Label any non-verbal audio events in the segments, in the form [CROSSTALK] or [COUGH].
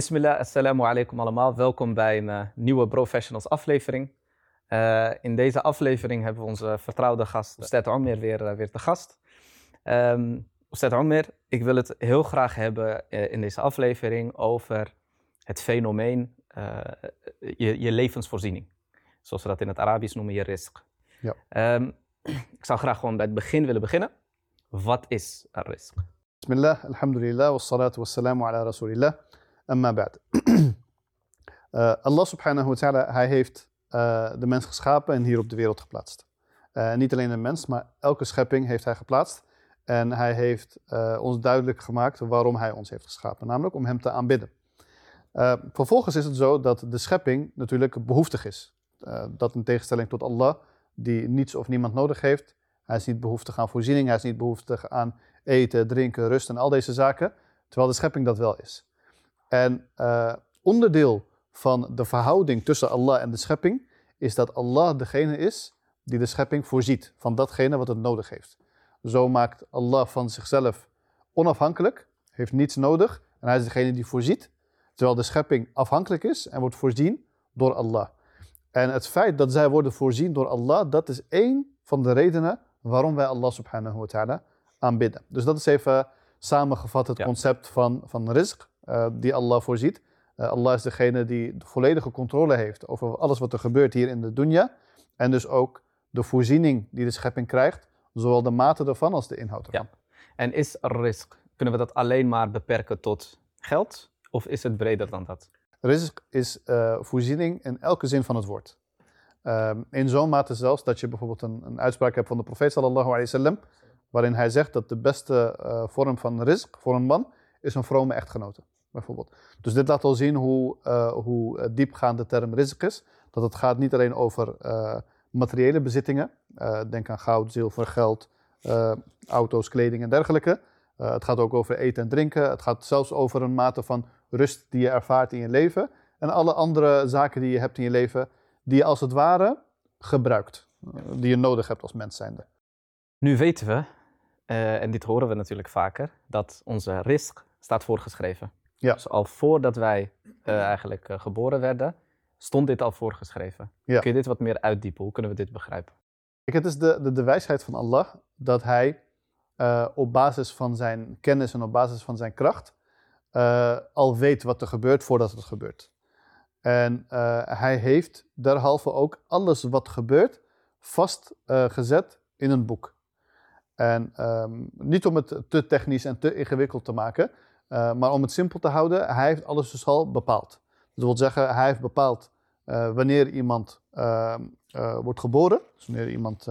Bismillah, assalamu alaikum allemaal. Welkom bij een uh, nieuwe Professionals aflevering. Uh, in deze aflevering hebben we onze vertrouwde gast, Ustad Omer, weer, uh, weer te gast. Um, Ustad Omer, ik wil het heel graag hebben in deze aflevering over het fenomeen je, je, levensvoorziening. Zoals we dat in het Arabisch noemen, je risk. Ja. Um, ik zou graag gewoon bij het begin willen beginnen. Wat is een risk? Bismillah, alhamdulillah, wassalatu wassalamu ala rasulillah. Amma ba'd. Allah subhanahu wa ta'ala, hij heeft de mens geschapen en hier op de wereld geplaatst. Uh, niet alleen een mens, maar elke schepping heeft hij geplaatst. En hij heeft ons duidelijk gemaakt waarom hij ons heeft geschapen, namelijk om hem te aanbidden. vervolgens is het zo dat de schepping natuurlijk behoeftig is. dat in tegenstelling tot Allah, die niets of niemand nodig heeft. Hij is niet behoeftig aan voorziening, hij is niet behoeftig aan eten, drinken, rust en al deze zaken. Terwijl de schepping dat wel is. En uh, onderdeel van de verhouding tussen Allah en de schepping is dat Allah degene is die de schepping voorziet van datgene wat het nodig heeft. Zo maakt Allah van zichzelf onafhankelijk, heeft niets nodig en hij is degene die voorziet, terwijl de schepping afhankelijk is en wordt voorzien door Allah. En het feit dat zij worden voorzien door Allah, dat is één van de redenen waarom wij Allah subhanahu wa ta'ala aanbidden. Dus dat is even samengevat het concept van, van rizq, uh, die Allah voorziet. Uh, Allah is degene die de volledige controle heeft over alles wat er gebeurt hier in de dunya. En dus ook de voorziening die de schepping krijgt, zowel de mate ervan als de inhoud ervan. Ja. En is rizq, kunnen we dat alleen maar beperken tot geld? Of is het breder dan dat? Rizq is uh, voorziening in elke zin van het woord. Um, in zo'n mate zelfs dat je bijvoorbeeld een, een, uitspraak hebt van de profeet sallallahu alayhi wasallam, waarin hij zegt dat de beste uh, vorm van rizq voor een man is een vrome echtgenote, bijvoorbeeld. Dus dit laat al zien hoe, uh, hoe diepgaand de term rizq is. Dat het gaat niet alleen over materiële bezittingen, denk aan goud, zilver, geld, auto's, kleding en dergelijke. het gaat ook over eten en drinken. Het gaat zelfs over een mate van rust die je ervaart in je leven. En alle andere zaken die je hebt in je leven, die je als het ware gebruikt. Die je nodig hebt als mens zijnde. Nu weten we, en dit horen we natuurlijk vaker, dat onze risk staat voorgeschreven. Ja. Dus al voordat wij uh, eigenlijk uh, geboren werden, stond dit al voorgeschreven. Ja. Kun je dit wat meer uitdiepen? Hoe kunnen we dit begrijpen? Kijk, het is de, de, de wijsheid van Allah dat hij op basis van zijn kennis en op basis van zijn kracht al weet wat er gebeurt voordat het gebeurt. En hij heeft derhalve ook alles wat gebeurt vastgezet in een boek. En um, niet om het te technisch en te ingewikkeld te maken, uh, maar om het simpel te houden, hij heeft alles dus al bepaald. Dat wil zeggen, hij heeft bepaald wanneer iemand ehm, wordt geboren, dus wanneer iemand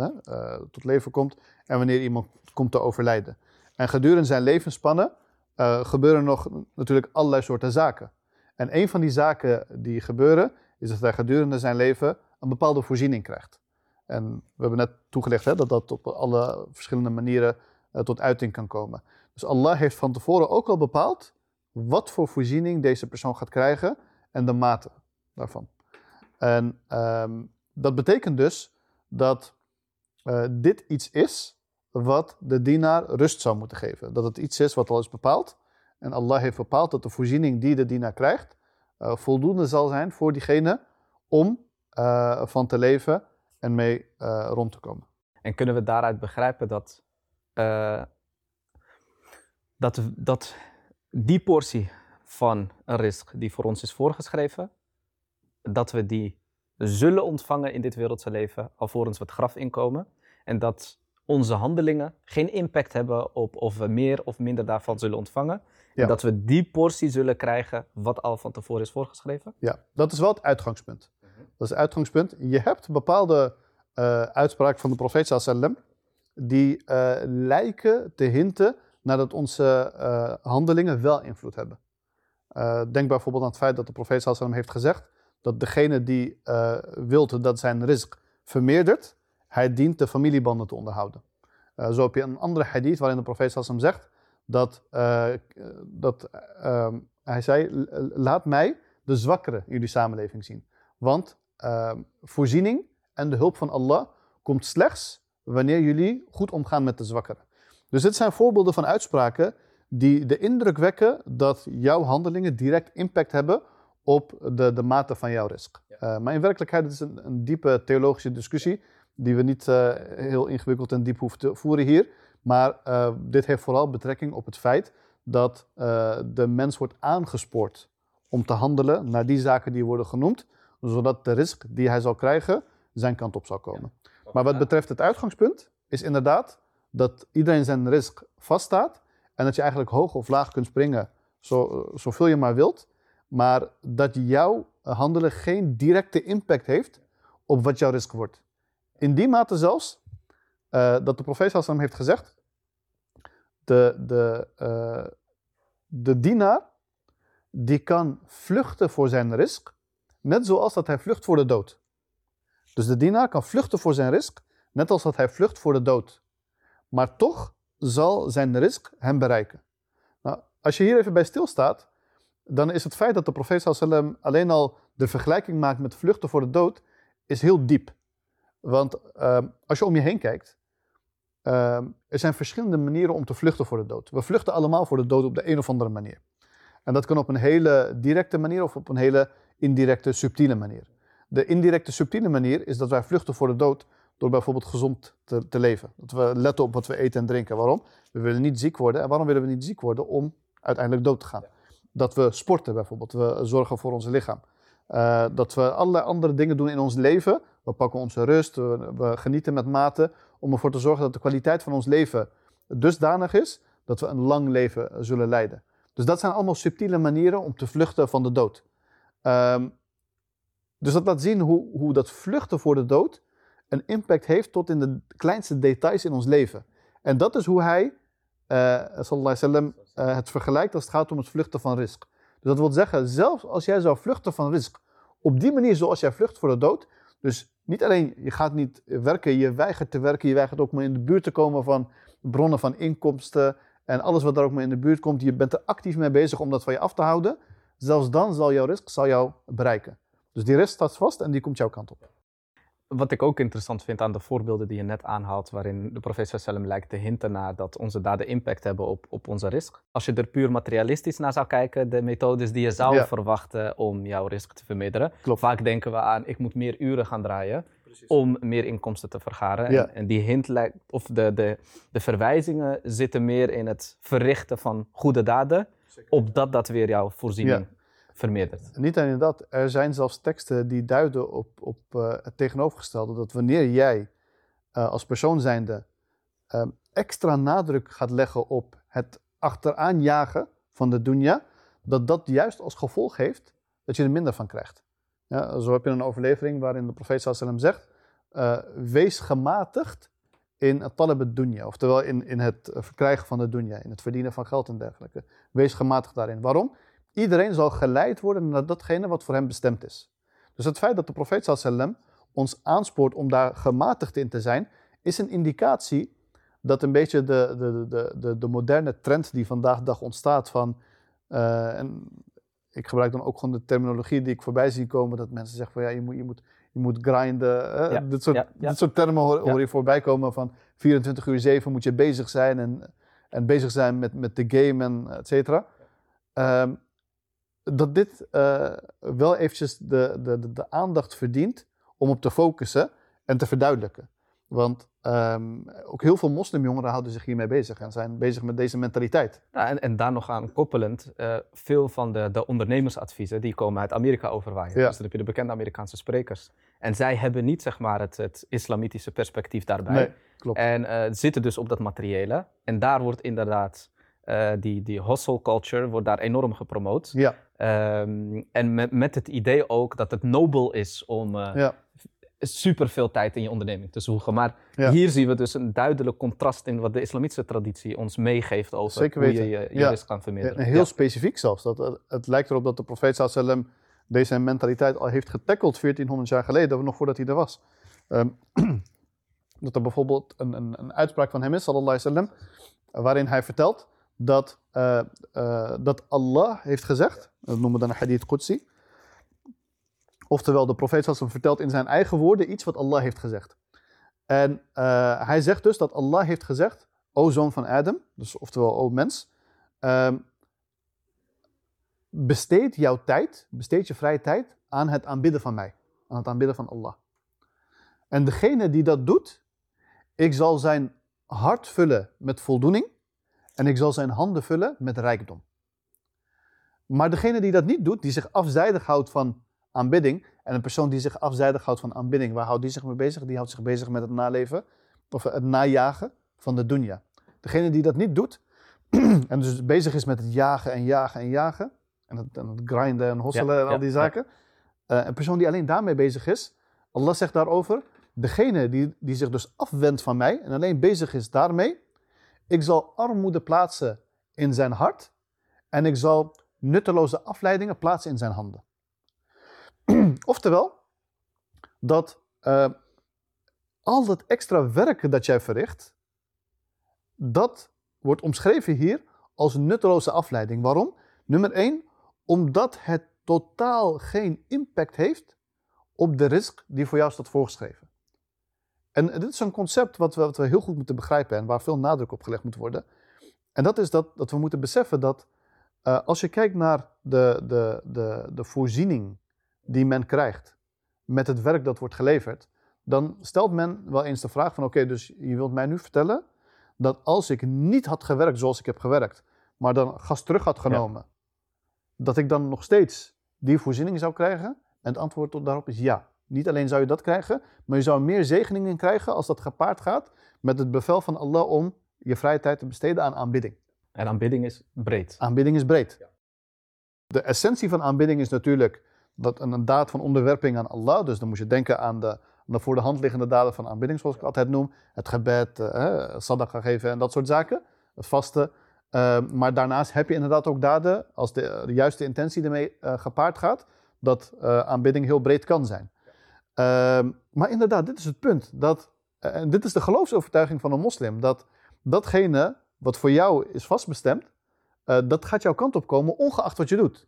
tot leven komt, en wanneer iemand komt te overlijden. En gedurende zijn levensspannen gebeuren nog natuurlijk allerlei soorten zaken. En een van die zaken die gebeuren, is dat hij gedurende zijn leven een bepaalde voorziening krijgt. En we hebben net toegelicht hè, dat dat op alle verschillende manieren tot uiting kan komen. Dus Allah heeft van tevoren ook al bepaald wat voor voorziening deze persoon gaat krijgen en de mate daarvan. En um, dat betekent dus dat uh, dit iets is wat de dienaar rust zou moeten geven. Dat het iets is wat al is bepaald en Allah heeft bepaald dat de voorziening die de dienaar krijgt, uh, voldoende zal zijn voor diegene om uh, van te leven en mee rond te komen. En kunnen we daaruit begrijpen dat, dat, dat die portie van een risk die voor ons is voorgeschreven, dat we die zullen ontvangen in dit wereldse leven alvorens we het graf inkomen. En dat onze handelingen geen impact hebben op of we meer of minder daarvan zullen ontvangen. En dat we die portie zullen krijgen wat al van tevoren is voorgeschreven? Ja, dat is wel het uitgangspunt. Dat is het uitgangspunt. Je hebt bepaalde uh, uitspraken van de profeet sallam die uh, lijken te hinten naar dat onze uh, handelingen wel invloed hebben. denk bijvoorbeeld aan het feit dat de profeet sallam heeft gezegd dat degene die wilt dat zijn risk vermeerdert, hij dient de familiebanden te onderhouden. Uh, zo heb je een andere hadith waarin de profeet sallam zegt dat, uh, dat uh, hij zei, laat mij de zwakkere in jullie samenleving zien. Want ehm, voorziening en de hulp van Allah komt slechts wanneer jullie goed omgaan met de zwakkere. Dus dit zijn voorbeelden van uitspraken die de indruk wekken dat jouw handelingen direct impact hebben op de, de mate van jouw risk. Uh, maar in werkelijkheid is het een, een diepe theologische discussie die we niet uh, heel ingewikkeld en diep hoeven te voeren hier. Maar uh, dit heeft vooral betrekking op het feit dat de mens wordt aangespoord om te handelen naar die zaken die worden genoemd, zodat de risk die hij zal krijgen zijn kant op zal komen. Maar wat betreft het uitgangspunt is inderdaad dat iedereen zijn risk vaststaat en dat je eigenlijk hoog of laag kunt springen zo, zoveel je maar wilt, maar dat jouw handelen geen directe impact heeft op wat jouw risk wordt. In die mate zelfs uh, dat de profeet Hassan heeft gezegd, de, de, uh, de dienaar die kan vluchten voor zijn risk, net zoals dat hij vlucht voor de dood. Dus de dienaar kan vluchten voor zijn risk, net als dat hij vlucht voor de dood. Maar toch zal zijn risk hem bereiken. Nou, als je hier even bij stilstaat, dan is het feit dat de profeet sallam alleen al de vergelijking maakt met vluchten voor de dood, is heel diep. Want uh, als je om je heen kijkt, uh, er zijn verschillende manieren om te vluchten voor de dood. We vluchten allemaal voor de dood op de een of andere manier. En dat kan op een hele directe manier of op een hele indirecte, subtiele manier. De indirecte, subtiele manier is dat wij vluchten voor de dood door bijvoorbeeld gezond te, te, leven. Dat we letten op wat we eten en drinken. Waarom? We willen niet ziek worden. En waarom willen we niet ziek worden? Om uiteindelijk dood te gaan. Dat we sporten bijvoorbeeld. We zorgen voor ons lichaam. Uh, dat we allerlei andere dingen doen in ons leven. We pakken onze rust, we, we, genieten met mate. Om ervoor te zorgen dat de kwaliteit van ons leven dusdanig is dat we een lang leven zullen leiden. Dus dat zijn allemaal subtiele manieren om te vluchten van de dood. Um, dus dat laat zien hoe, hoe dat vluchten voor de dood een impact heeft tot in de kleinste details in ons leven. En dat is hoe hij, uh, sallallahu uh, het vergelijkt als het gaat om het vluchten van risk. Dus dat wil zeggen, zelfs als jij zou vluchten van risk, op die manier zoals jij vlucht voor de dood, dus niet alleen, je gaat niet werken, je weigert te werken, je weigert ook maar in de buurt te komen van bronnen van inkomsten en alles wat daar ook maar in de buurt komt, je bent er actief mee bezig om dat van je af te houden, zelfs dan zal jouw risk zal jou bereiken. Dus die rest staat vast en die komt jouw kant op. Wat ik ook interessant vind aan de voorbeelden die je net aanhaalt, waarin de professor Salem lijkt te hinten naar dat onze daden impact hebben op, op onze risk. Als je er puur materialistisch naar zou kijken, de methodes die je zou verwachten om jouw risk te verminderen. Klopt. Vaak denken we aan, ik moet meer uren gaan draaien om meer inkomsten te vergaren. Ja. En, en, die hint lijkt, of de, de, de verwijzingen zitten meer in het verrichten van goede daden, opdat dat weer jouw voorziening vermeerderd. Niet alleen dat, er zijn zelfs teksten die duiden op, op uh, het tegenovergestelde. Dat wanneer jij uh, als persoon zijnde uh, extra nadruk gaat leggen op het achteraan jagen van de dunya, dat dat juist als gevolg heeft dat je er minder van krijgt. Ja, zo heb je een overlevering waarin de profeet sallam zegt, wees gematigd in het talab dunya, oftewel in, in het verkrijgen van de dunya, in het verdienen van geld en dergelijke. Wees gematigd daarin. Waarom? Iedereen zal geleid worden naar datgene wat voor hem bestemd is. Dus het feit dat de profeet sallam ons aanspoort om daar gematigd in te zijn, is een indicatie dat een beetje de, de, de, de, de moderne trend die vandaag de dag ontstaat van, uh, en ik gebruik dan ook gewoon de terminologie die ik voorbij zie komen, dat mensen zeggen van ja, je moet, je moet, je moet grinden. Uh, ja, dit, soort, ja, ja. dit soort termen hoor, hoor, je voorbij komen van 24 uur 7 moet je bezig zijn en, en bezig zijn met, met de game en et cetera. Um, dat dit uh, wel eventjes de, de, de, aandacht verdient om op te focussen en te verduidelijken. Want um, ook heel veel moslimjongeren houden zich hiermee bezig en zijn bezig met deze mentaliteit. Ja, en, en daar nog aan koppelend, uh, veel van de, de ondernemersadviezen die komen uit Amerika overwaaien. Ja. Dus dan heb je de bekende Amerikaanse sprekers. En zij hebben niet zeg maar, het, het islamitische perspectief daarbij. Nee, klopt. En uh, zitten dus op dat materiële. En daar wordt inderdaad uh, die, die hustle culture wordt daar enorm gepromoot. Ja. Um, en met, met het idee ook dat het nobel is om uh, ja. super veel tijd in je onderneming te zoeken. Maar ja. hier zien we dus een duidelijk contrast in wat de islamitische traditie ons meegeeft over Zeker hoe je je, je ja. kan verminderen. heel specifiek zelfs. Dat, het, het lijkt erop dat de profeet sallam deze mentaliteit al heeft getackeld 1400 jaar geleden, nog voordat hij er was. Um, [CLEARS THROAT] dat er bijvoorbeeld een, een, een, uitspraak van hem is, sallallahu alaihi wasallam, waarin hij vertelt dat, uh, uh, dat Allah heeft gezegd, dat noemen we dan een hadith Qudsi, oftewel de profeet sallam vertelt in zijn eigen woorden iets wat Allah heeft gezegd. En uh, hij zegt dus dat Allah heeft gezegd, o zoon van Adam, dus oftewel o mens, ehm, besteed jouw tijd, besteed je vrije tijd aan het aanbidden van mij, aan het aanbidden van Allah. En degene die dat doet, ik zal zijn hart vullen met voldoening en ik zal zijn handen vullen met rijkdom. Maar degene die dat niet doet, die zich afzijdig houdt van aanbidding, en een persoon die zich afzijdig houdt van aanbidding, waar houdt die zich mee bezig? Die houdt zich bezig met het naleven, of het najagen van de dunya. Degene die dat niet doet, [CLEARS THROAT] en dus bezig is met het jagen en jagen en jagen, en het, en het grinden en hosselen en al die zaken, uh, een persoon die alleen daarmee bezig is, Allah zegt daarover, degene die, die zich dus afwendt van mij en alleen bezig is daarmee, ik zal armoede plaatsen in zijn hart en ik zal nutteloze afleidingen plaatsen in zijn handen. [CLEARS THROAT] Oftewel, dat uh, al dat extra werk dat jij verricht, dat wordt omschreven hier als nutteloze afleiding. Waarom? Nummer 1, omdat het totaal geen impact heeft op de risk die voor jou staat voorgeschreven. En dit is een concept wat we, wat we heel goed moeten begrijpen en waar veel nadruk op gelegd moet worden. En dat is dat, dat we moeten beseffen dat uh, als je kijkt naar de, de, de, de voorziening die men krijgt met het werk dat wordt geleverd, dan stelt men wel eens de vraag van oké, dus je wilt mij nu vertellen dat als ik niet had gewerkt zoals ik heb gewerkt, maar dan gas terug had genomen, dat ik dan nog steeds die voorziening zou krijgen? En het antwoord daarop is ja. Niet alleen zou je dat krijgen, maar je zou meer zegeningen krijgen als dat gepaard gaat met het bevel van Allah om je vrije tijd te besteden aan aanbidding. En aanbidding is breed. Aanbidding is breed. Ja. De essentie van aanbidding is natuurlijk dat een, daad van onderwerping aan Allah. Dus dan moet je denken aan de, de voor de hand liggende daden van aanbidding, zoals ik altijd noem. Het gebed, uh, sadaqa geven en dat soort zaken. Het vasten. Uh, maar daarnaast heb je inderdaad ook daden, als de, de juiste intentie ermee uh, gepaard gaat, dat uh, aanbidding heel breed kan zijn. Ehm, maar inderdaad, dit is het punt. Dat, en dit is de geloofsovertuiging van een moslim. Dat datgene wat voor jou is vastbestemd, dat gaat jouw kant op komen, ongeacht wat je doet.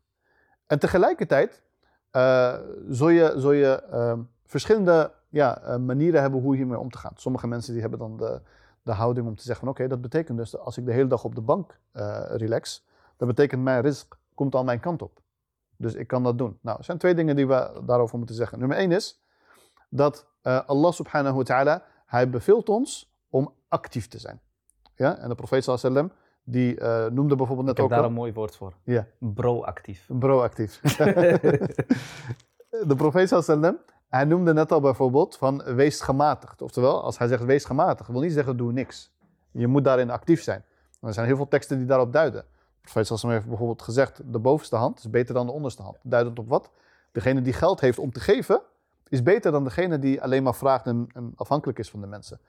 En tegelijkertijd uh, zul je, zul je uh, verschillende ja, manieren hebben hoe hiermee om te gaan. Sommige mensen die hebben dan de, de houding om te zeggen van oké, dat betekent dus dat als ik de hele dag op de bank relax, dat betekent mijn risk komt al mijn kant op. Dus ik kan dat doen. Nou, er zijn twee dingen die we daarover moeten zeggen. Nummer één is dat Allah subhanahu wa ta'ala, hij beveelt ons om actief te zijn. Ja? En de profeet sallallahu die uh, noemde bijvoorbeeld net Ik ook. heb daar een mooi woord voor. Ja. Proactief. Proactief. [LAUGHS] de profeet sallam, hij noemde net al bijvoorbeeld van wees gematigd. Oftewel, als hij zegt wees gematigd, wil niet zeggen doe niks. Je moet daarin actief zijn. er zijn heel veel teksten die daarop duiden. De profeet sallam heeft bijvoorbeeld gezegd, de bovenste hand is beter dan de onderste hand. Duidend op wat? Degene die geld heeft om te geven, is beter dan degene die alleen maar vraagt en, afhankelijk is van de mensen.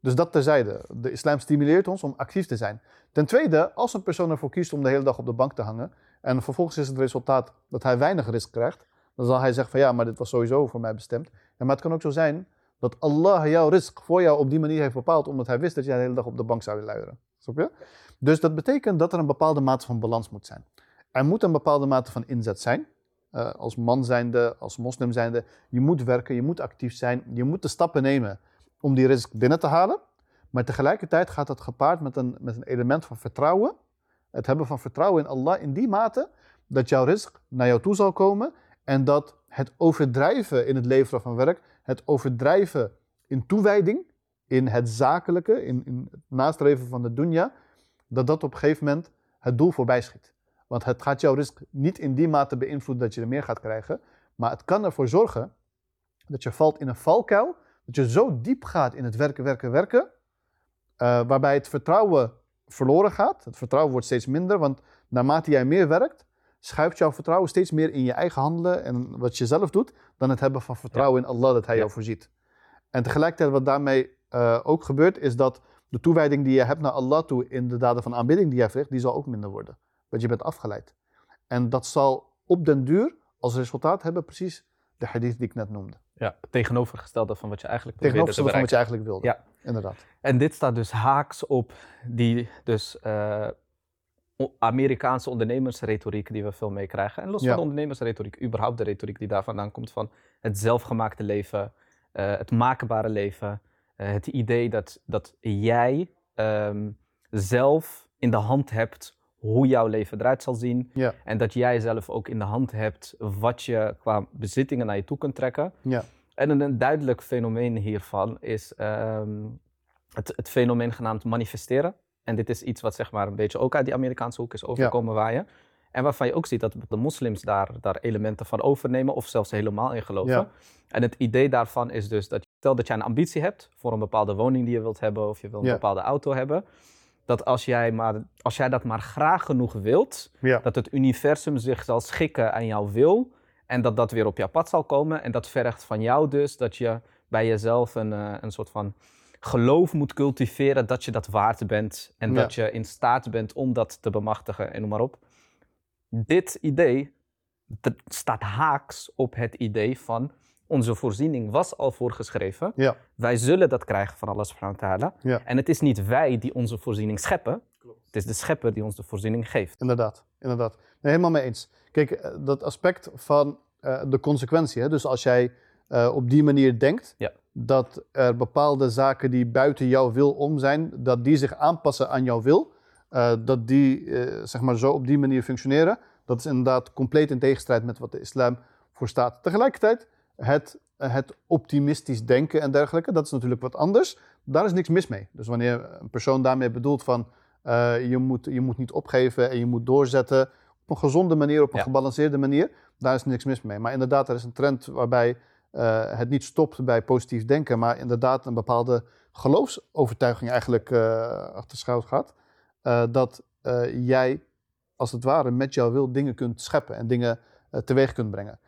Dus dat terzijde. De islam stimuleert ons om actief te zijn. Ten tweede, als een persoon ervoor kiest om de hele dag op de bank te hangen en vervolgens is het resultaat dat hij weinig risk krijgt, dan zal hij zeggen van ja, maar dit was sowieso voor mij bestemd. Maar het kan ook zo zijn dat Allah jouw risk voor jou op die manier heeft bepaald omdat hij wist dat jij de hele dag op de bank zou luieren. Snap je? Dus dat betekent dat er een bepaalde mate van balans moet zijn. Er moet een bepaalde mate van inzet zijn. Uh, als man zijnde, als moslim zijnde, je moet werken, je moet actief zijn, je moet de stappen nemen om die risk binnen te halen. Maar tegelijkertijd gaat dat gepaard met een, met een element van vertrouwen. Het hebben van vertrouwen in Allah in die mate dat jouw risk naar jou toe zal komen. En dat het overdrijven in het leveren van werk, het overdrijven in toewijding, in het zakelijke, in, in het nastreven van de dunya, dat dat op een gegeven moment het doel voorbij schiet. Want het gaat jouw risk niet in die mate beïnvloeden dat je er meer gaat krijgen, maar het kan ervoor zorgen dat je valt in een valkuil dat je zo diep gaat in het werken, werken, werken, uh, waarbij het vertrouwen verloren gaat. Het vertrouwen wordt steeds minder, want naarmate jij meer werkt, schuift jouw vertrouwen steeds meer in je eigen handelen en wat je zelf doet, dan het hebben van vertrouwen in Allah dat Hij jou voorziet. En tegelijkertijd wat daarmee uh, ook gebeurt, is dat de toewijding die je hebt naar Allah toe in de daden van aanbidding die jij verricht, die zal ook minder worden. Want je bent afgeleid. En dat zal op den duur als resultaat hebben precies de hadith die ik net noemde. Ja, tegenovergestelde van wat je eigenlijk Tegenovergestelde van wat je eigenlijk wilde. Ja. Inderdaad. En dit staat dus haaks op die dus, uh, Amerikaanse ondernemersretoriek die we veel meekrijgen. En los van de ondernemersretoriek, überhaupt de retoriek die daar vandaan komt van het zelfgemaakte leven, uh, het maakbare leven. Uh, het idee dat, dat jij um, zelf in de hand hebt hoe jouw leven eruit zal zien. Ja. En dat jij zelf ook in de hand hebt wat je qua bezittingen naar je toe kunt trekken. Ja. En een, een duidelijk fenomeen hiervan is ehm, het, het fenomeen genaamd manifesteren. En dit is iets wat zeg maar een beetje ook uit die Amerikaanse hoek is overkomen waaien. En waarvan je ook ziet dat de moslims daar, daar elementen van overnemen of zelfs helemaal in geloven. Ja. En het idee daarvan is dus dat stel dat jij een ambitie hebt voor een bepaalde woning die je wilt hebben of je wil een bepaalde auto hebben. Dat als jij, maar, als jij dat maar graag genoeg wilt, Ja. dat het universum zich zal schikken aan jouw wil en dat dat weer op jouw pad zal komen. En dat vergt van jou dus dat je bij jezelf een, eh, een soort van geloof moet cultiveren dat je dat waard bent en Ja. dat je in staat bent om dat te bemachtigen en noem maar op. Dit idee staat haaks op het idee van onze voorziening was al voorgeschreven. Ja. Wij zullen dat krijgen van Allah subhanahu wa ta'ala. Ja. En het is niet wij die onze voorziening scheppen. Het is de schepper die ons de voorziening geeft. Inderdaad, inderdaad. Nee, helemaal mee eens. Kijk, eh, dat aspect van eh, de consequentie. Hè? Dus als jij eh, op die manier denkt Ja. dat er bepaalde zaken die buiten jouw wil om zijn, dat die zich aanpassen aan jouw wil, eh, dat die zeg maar zo op die manier functioneren, dat is inderdaad compleet in tegenstrijd met wat de islam voor staat. Tegelijkertijd, het, het optimistisch denken en dergelijke, dat is natuurlijk wat anders. Daar is niks mis mee. Dus wanneer een persoon daarmee bedoelt van eh, je, moet, je moet niet opgeven en je moet doorzetten op een gezonde manier, op een Ja. gebalanceerde manier, daar is niks mis mee. Maar inderdaad, er is een trend waarbij eh, het niet stopt bij positief denken, maar inderdaad een bepaalde geloofsovertuiging eigenlijk eh achter schuil gaat. Dat jij als het ware met jouw wil dingen kunt scheppen en dingen teweeg kunt brengen.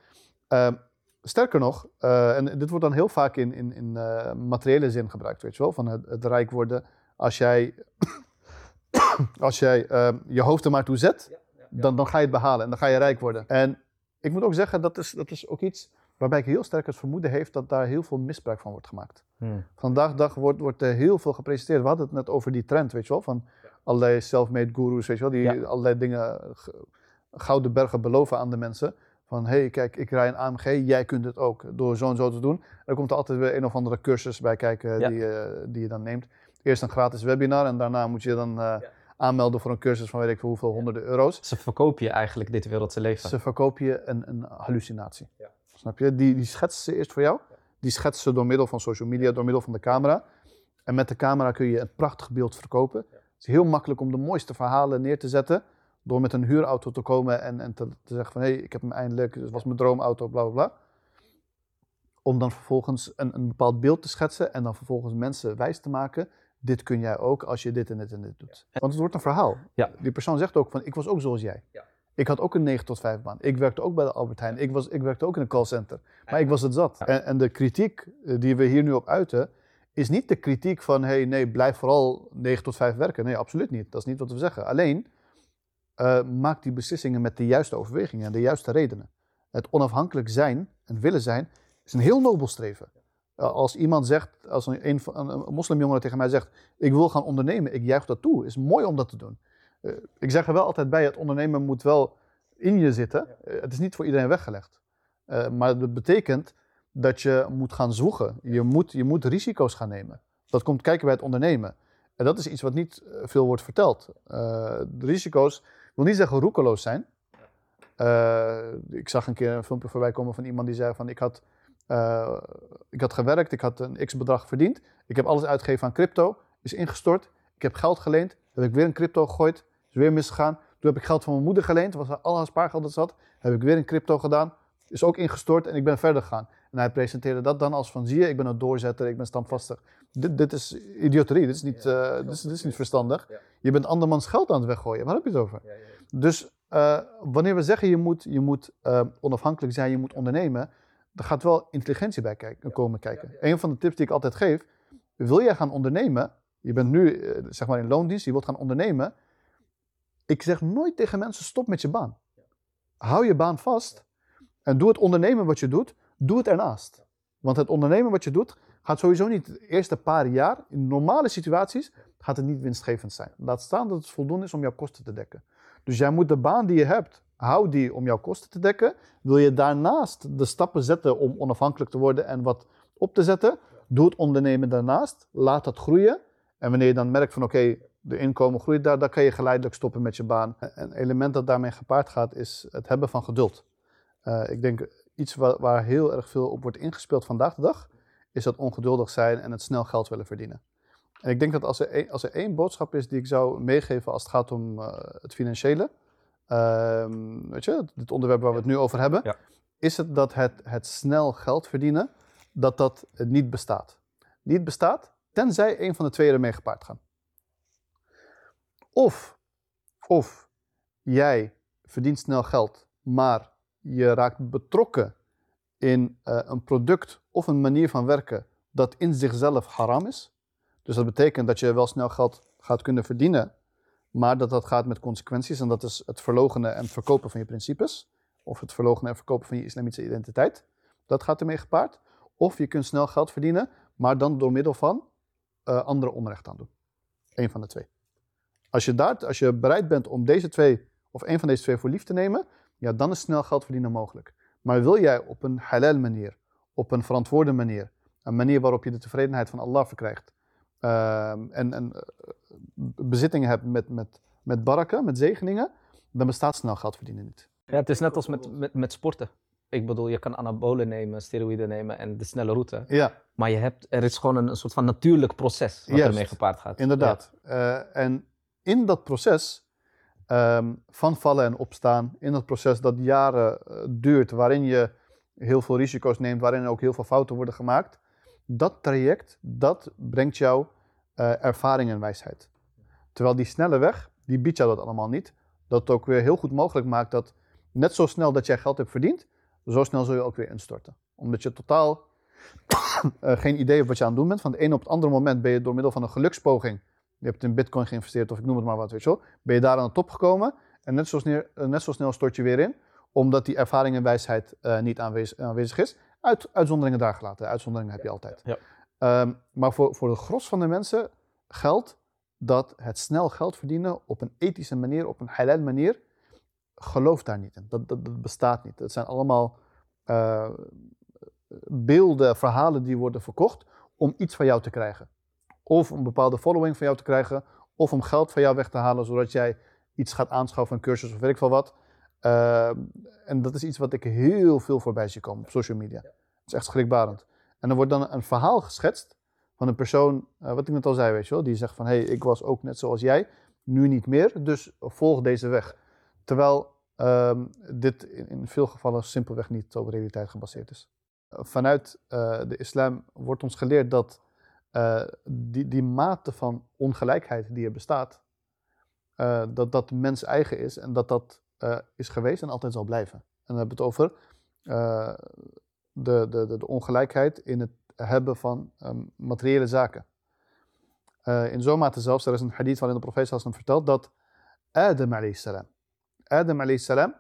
Sterker nog, eh, en dit wordt dan heel vaak in, in, in eh, materiële zin gebruikt, weet je wel, van het, het rijk worden. Als jij, [COUGHS] als jij ehm, je hoofd er maar toe zet, dan, dan ga je het behalen en dan ga je rijk worden. En ik moet ook zeggen, dat is, dat is ook iets waarbij ik heel sterk het vermoeden heeft dat daar heel veel misbruik van wordt gemaakt. Vandaag de dag wordt, wordt er heel veel gepresenteerd. We hadden het net over die trend, weet je wel, van allerlei self-made gurus, weet je wel, die Ja. allerlei dingen, g- gouden bergen beloven aan de mensen. Van, hé, hey, kijk, ik rij een AMG, jij kunt het ook, door zo en zo te doen. En er komt er altijd weer een of andere cursus bij kijken Ja. die, eh, die je dan neemt. Eerst een gratis webinar en daarna moet je dan eh, aanmelden voor een cursus van weet ik veel hoeveel honderden euro's. Ze verkopen je eigenlijk dit wereldse leven. Ze verkopen je een, een hallucinatie. Snap je? Die, die schetsen ze eerst voor jou. Die schetsen ze door middel van social media, door middel van de camera. En met de camera kun je een prachtig beeld verkopen. Het is heel makkelijk om de mooiste verhalen neer te zetten. Door met een huurauto te komen en, en te, te zeggen van... hé, hey, ik heb hem eindelijk, het was mijn droomauto, bla bla bla. Om dan vervolgens een, een bepaald beeld te schetsen... en dan vervolgens mensen wijs te maken... dit kun jij ook als je dit en dit en dit doet. Want het wordt een verhaal. Ja. Die persoon zegt ook van, ik was ook zoals jij. Ik had ook een 9 tot 5 baan. Ik werkte ook bij de Albert Heijn. Ik, was, ik werkte ook in een callcenter. Maar ik was het zat. Ja. En, en de kritiek eh, die we hier nu op uiten, is niet de kritiek van: hey, nee, blijf vooral 9 tot 5 werken. Nee, absoluut niet. Dat is niet wat we zeggen. Alleen eh, maak die beslissingen met de juiste overwegingen en de juiste redenen. Het onafhankelijk zijn en willen zijn is een heel nobel streven. Eh, als iemand zegt, als een, een, een, moslimjongere tegen mij zegt: Ik wil gaan ondernemen, ik juich dat toe. is mooi om dat te doen. Eh, ik zeg er wel altijd bij: het ondernemen moet wel in je zitten. Het is niet voor iedereen weggelegd. Maar dat betekent dat je moet gaan zwoegen. Je moet, je moet risico's gaan nemen. Dat komt kijken bij het ondernemen. En dat is iets wat niet veel wordt verteld. De risico's, wil niet zeggen roekeloos zijn. Eh, ik zag een keer een filmpje voorbij komen van iemand die zei van ik had, eh, ik had gewerkt, ik had een x bedrag verdiend. Ik heb alles uitgegeven aan crypto, is ingestort. Ik heb geld geleend, heb ik weer in crypto gegooid, is weer misgegaan. Toen heb ik geld van mijn moeder geleend, was al haar spaargeld dat zat. Heb ik weer in crypto gedaan, is ook ingestort en ik ben verder gegaan. En hij presenteerde dat dan als van zie je, ik ben een doorzetter, ik ben standvastig. Dit, dit is idioterie, dit is niet, eh, dit is, dit is niet verstandig. Je bent andermans geld aan het weggooien, waar heb je het over? Dus eh, wanneer we zeggen je moet, je moet eh, onafhankelijk zijn, je moet ondernemen, er gaat wel intelligentie bij kijken, komen kijken. Een van de tips die ik altijd geef, wil jij gaan ondernemen, je bent nu zeg maar in loondienst, je wilt gaan ondernemen, ik zeg nooit tegen mensen stop met je baan. Hou je baan vast en doe het ondernemen wat je doet, doe het ernaast. Want het ondernemen wat je doet gaat sowieso niet de eerste paar jaar, in normale situaties, gaat het niet winstgevend zijn. Laat staan dat het voldoende is om jouw kosten te dekken. Dus jij moet de baan die je hebt, hou die om jouw kosten te dekken. Wil je daarnaast de stappen zetten om onafhankelijk te worden en wat op te zetten, doe het ondernemen daarnaast. Laat dat groeien. En wanneer je dan merkt van oké, de inkomen groeit daar, dan kan je geleidelijk stoppen met je baan. Een element dat daarmee gepaard gaat is het hebben van geduld. Uh, ik denk iets waar, waar, heel erg veel op wordt ingespeeld vandaag de dag, is dat ongeduldig zijn en het snel geld willen verdienen. En ik denk dat als er, een, als er één boodschap is die ik zou meegeven als het gaat om uh, het financiële, uh, weet je, het onderwerp waar we het nu over hebben, ja. is het dat het, het snel geld verdienen, dat dat niet bestaat. Niet bestaat, tenzij een van de twee ermee gepaard gaan. Of, of jij verdient snel geld, maar je raakt betrokken in uh, een product of een manier van werken dat in zichzelf haram is. Dus dat betekent dat je wel snel geld gaat kunnen verdienen, maar dat dat gaat met consequenties. En dat is het verlogenen en verkopen van je principes. Of het verlogenen en verkopen van je islamitische identiteit. Dat gaat ermee gepaard. Of je kunt snel geld verdienen, maar dan door middel van uh, andere onrecht aan doen. Eén van de twee. Als je, daar, als je bereid bent om deze twee, of één van deze twee voor lief te nemen, ja, dan is snel geld verdienen mogelijk. Maar wil jij op een halal manier, op een verantwoorde manier, een manier waarop je de tevredenheid van Allah verkrijgt, uh, en, en uh, bezittingen hebt met, met, met barakken, met zegeningen, dan bestaat snel geld verdienen niet. Ja, het is net als met, met, met sporten. Ik bedoel, je kan anabolen nemen, steroïden nemen en de snelle route. Ja. Maar je hebt, er is gewoon een, een soort van natuurlijk proces wat ermee gepaard gaat. Inderdaad. Ja. Uh, en in dat proces um, van vallen en opstaan, in dat proces dat jaren uh, duurt, waarin je heel veel risico's neemt, waarin ook heel veel fouten worden gemaakt, dat traject, dat brengt jou uh, ervaring en wijsheid. Terwijl die snelle weg, die biedt jou dat allemaal niet. Dat het ook weer heel goed mogelijk maakt dat net zo snel dat jij geld hebt verdiend, zo snel zul je ook weer instorten. Omdat je totaal uh, [COUGHS] geen idee hebt wat je aan het doen bent. Van het ene op het andere moment ben je door middel van een gelukspoging je hebt in bitcoin geïnvesteerd of ik noem het maar wat, weet je wel. Ben je daar aan de top gekomen en net zo, snel, eh, net zo snel stort je weer in, omdat die ervaring en wijsheid uh, niet aanwezig, aanwezig, is. Uit, uitzonderingen daar gelaten, uitzonderingen heb je altijd. Ja. Um, maar voor, voor de gros van de mensen geldt dat het snel geld verdienen op een ethische manier, op een halal manier, geloof daar niet in. Dat, dat, dat bestaat niet. Het zijn allemaal uh, beelden, verhalen die worden verkocht om iets van jou te krijgen. Of een bepaalde following van jou te krijgen. Of om geld van jou weg te halen, zodat jij iets gaat aanschaffen, een cursus of weet ik veel wat. Uh, en dat is iets wat ik heel veel voorbij zie komen op social media. Het is echt schrikbarend. En er wordt dan een verhaal geschetst van een persoon, uh, wat ik net al zei, weet je wel, die zegt van hé, hey, ik was ook net zoals jij, nu niet meer, dus volg deze weg. Terwijl uh, dit in, in, veel gevallen simpelweg niet op realiteit gebaseerd is. Vanuit uh, de islam wordt ons geleerd dat uh, die, die mate van ongelijkheid die er bestaat, uh, dat dat mens eigen is en dat dat uh, is geweest en altijd zal blijven. En dan hebben het over de, de, de, ongelijkheid in het hebben van um, materiële zaken. in zo'n mate zelfs, er is een hadith waarin de profeet sallam vertelt dat Adam alayhi salam, Adam alayhi salam,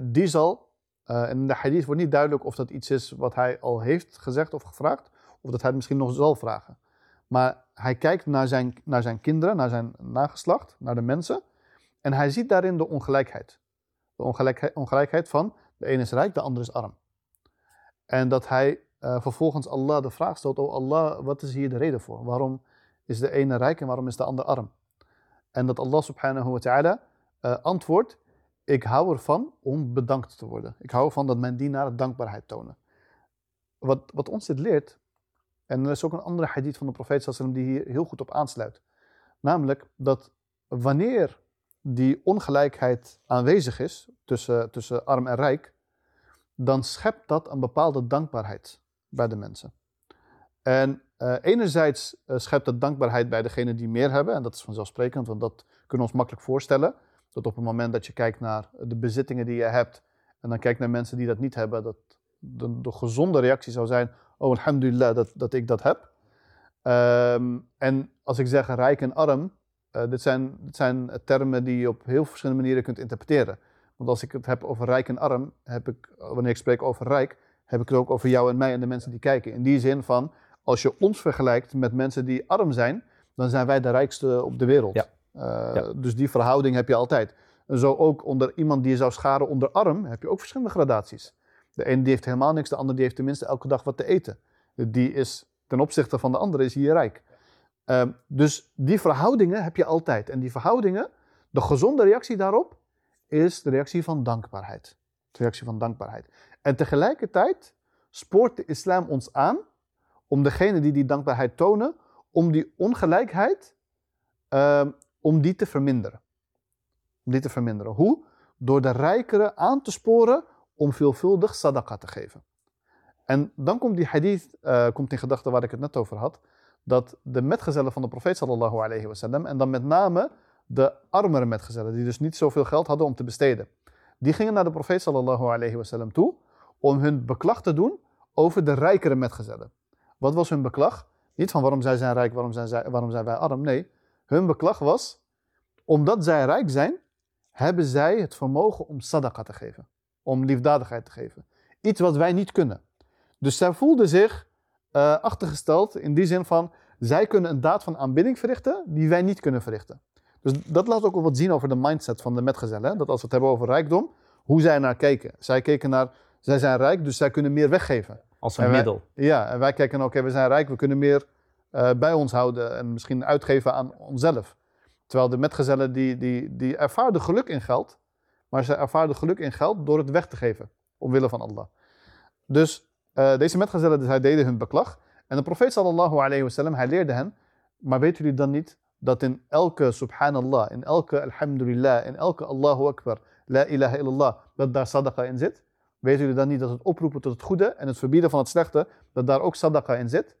die zal, en in de hadith wordt niet duidelijk of dat iets is wat hij al heeft gezegd of gevraagd, of dat hij het misschien nog zal vragen. Maar hij kijkt naar zijn, naar zijn kinderen, naar zijn nageslacht, naar de mensen. En hij ziet daarin de ongelijkheid. De ongelijkheid, ongelijkheid van de ene is rijk, de andere is arm. En dat hij uh, vervolgens Allah de vraag stelt: Oh Allah, wat is hier de reden voor? Waarom is de ene rijk en waarom is de ander arm? En dat Allah subhanahu wa ta'ala uh, antwoordt: Ik hou ervan om bedankt te worden. Ik hou ervan dat mijn dienaren dankbaarheid tonen. Wat, wat ons dit leert, en er is ook een andere hadith van de profeet die hier heel goed op aansluit. Namelijk dat wanneer die ongelijkheid aanwezig is tussen, tussen arm en rijk, dan schept dat een bepaalde dankbaarheid bij de mensen. En uh, enerzijds uh, schept dat dankbaarheid bij degenen die meer hebben, en dat is vanzelfsprekend, want dat kunnen we ons makkelijk voorstellen. Dat op het moment dat je kijkt naar de bezittingen die je hebt, en dan kijkt naar mensen die dat niet hebben, dat de, de gezonde reactie zou zijn: oh alhamdulillah dat, dat ik dat heb. Um, en als ik zeg rijk en arm, uh, dit, zijn, dit zijn termen die je op heel verschillende manieren kunt interpreteren. Want als ik het heb over rijk en arm, heb ik, wanneer ik spreek over rijk, heb ik het ook over jou en mij en de mensen die kijken. In die zin van, als je ons vergelijkt met mensen die arm zijn, dan zijn wij de rijkste op de wereld. Ja. Uh, ja. Dus die verhouding heb je altijd. En zo ook onder iemand die je zou scharen onder arm, heb je ook verschillende gradaties. De ene die heeft helemaal niks, de ander die heeft tenminste elke dag wat te eten. Die is ten opzichte van de andere is hier rijk. Ehm, dus die verhoudingen heb je altijd. En die verhoudingen, de gezonde reactie daarop, is de reactie van dankbaarheid. De reactie van dankbaarheid. En tegelijkertijd spoort de islam ons aan om degene die die dankbaarheid tonen, om die ongelijkheid, ehm, om die te verminderen. Om die te verminderen. Hoe? Door de rijkeren aan te sporen om veelvuldig sadaqa te geven. En dan komt die hadith, uh, komt in gedachte waar ik het net over had, dat de metgezellen van de profeet sallallahu alayhi wasallam, en dan met name de armere metgezellen, die dus niet zoveel geld hadden om te besteden, die gingen naar de profeet sallallahu alayhi wasallam toe om hun beklag te doen over de rijkere metgezellen. Wat was hun beklag? Niet van waarom zij zijn rijk, waarom zijn, zij, waarom zijn wij arm. Nee, hun beklag was, omdat zij rijk zijn, hebben zij het vermogen om sadaqa te geven. Om liefdadigheid te geven. Iets wat wij niet kunnen. Dus zij voelden zich uh, achtergesteld in die zin van, zij kunnen een daad van aanbidding verrichten die wij niet kunnen verrichten. Dus dat laat ook wel wat zien over de mindset van de metgezellen. Dat als we het hebben over rijkdom, hoe zij naar keken. Zij keken naar, zij zijn rijk, dus zij kunnen meer weggeven. Als een middel. Ja, en wij kijken, oké, we zijn rijk, we kunnen meer uh, bij ons houden en misschien uitgeven aan onszelf. Terwijl de metgezellen, die, die, die ervaarden geluk in geld, maar ze ervaarden geluk in geld door het weg te geven, omwille van Allah. Dus uh, deze metgezellen, dus hij deden hun beklag. En de profeet sallallahu alayhi wasallam, hij leerde hen, maar weten jullie dan niet dat in elke subhanallah, in elke alhamdulillah, in elke Allahu Akbar, la ilaha illallah, dat daar sadaqa in zit? Weten jullie dan niet dat het oproepen tot het goede en het verbieden van het slechte, dat daar ook sadaqa in zit?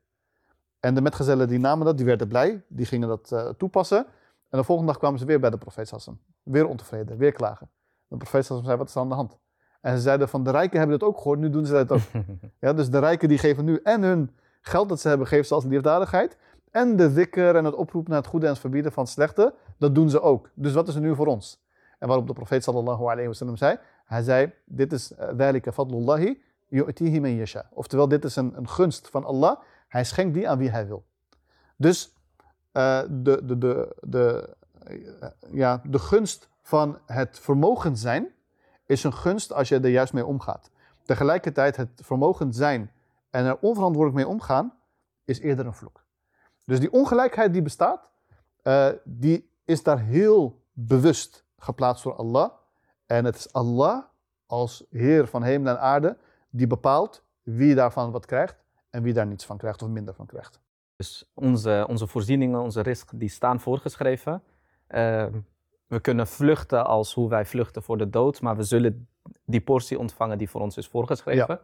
En de metgezellen die namen dat, die werden blij, die gingen dat uh, toepassen. En de volgende dag kwamen ze weer bij de profeet Sassan. Weer ontevreden, weer klagen. De profeet zei, wat is er aan de hand? En ze zeiden van, de rijken hebben het ook gehoord, nu doen ze dat ook. [LAUGHS] ja, dus de rijken die geven nu en hun geld dat ze hebben, geven ze als liefdadigheid. En de dikker en het oproepen naar het goede en het verbieden van het slechte, dat doen ze ook. Dus wat is er nu voor ons? En waarop de profeet sallallahu alayhi wasallam zei, hij zei, dit is dhalika fadlullahi yu'tihi man yasha. Oftewel, dit is een, een gunst van Allah, hij schenkt die aan wie hij wil. Dus uh, de, de, de, de, uh, ja, de gunst van het vermogen zijn is een gunst als je er juist mee omgaat. Tegelijkertijd het vermogen zijn en er onverantwoordelijk mee omgaan is eerder een vloek. Dus die ongelijkheid die bestaat, uh, die is daar heel bewust geplaatst door Allah. En het is Allah als Heer van hemel en aarde die bepaalt wie daarvan wat krijgt en wie daar niets van krijgt of minder van krijgt. Dus onze, onze voorzieningen, onze risk, die staan voorgeschreven. Uh, we kunnen vluchten als hoe wij vluchten voor de dood, maar we zullen die portie ontvangen die voor ons is voorgeschreven. Ja.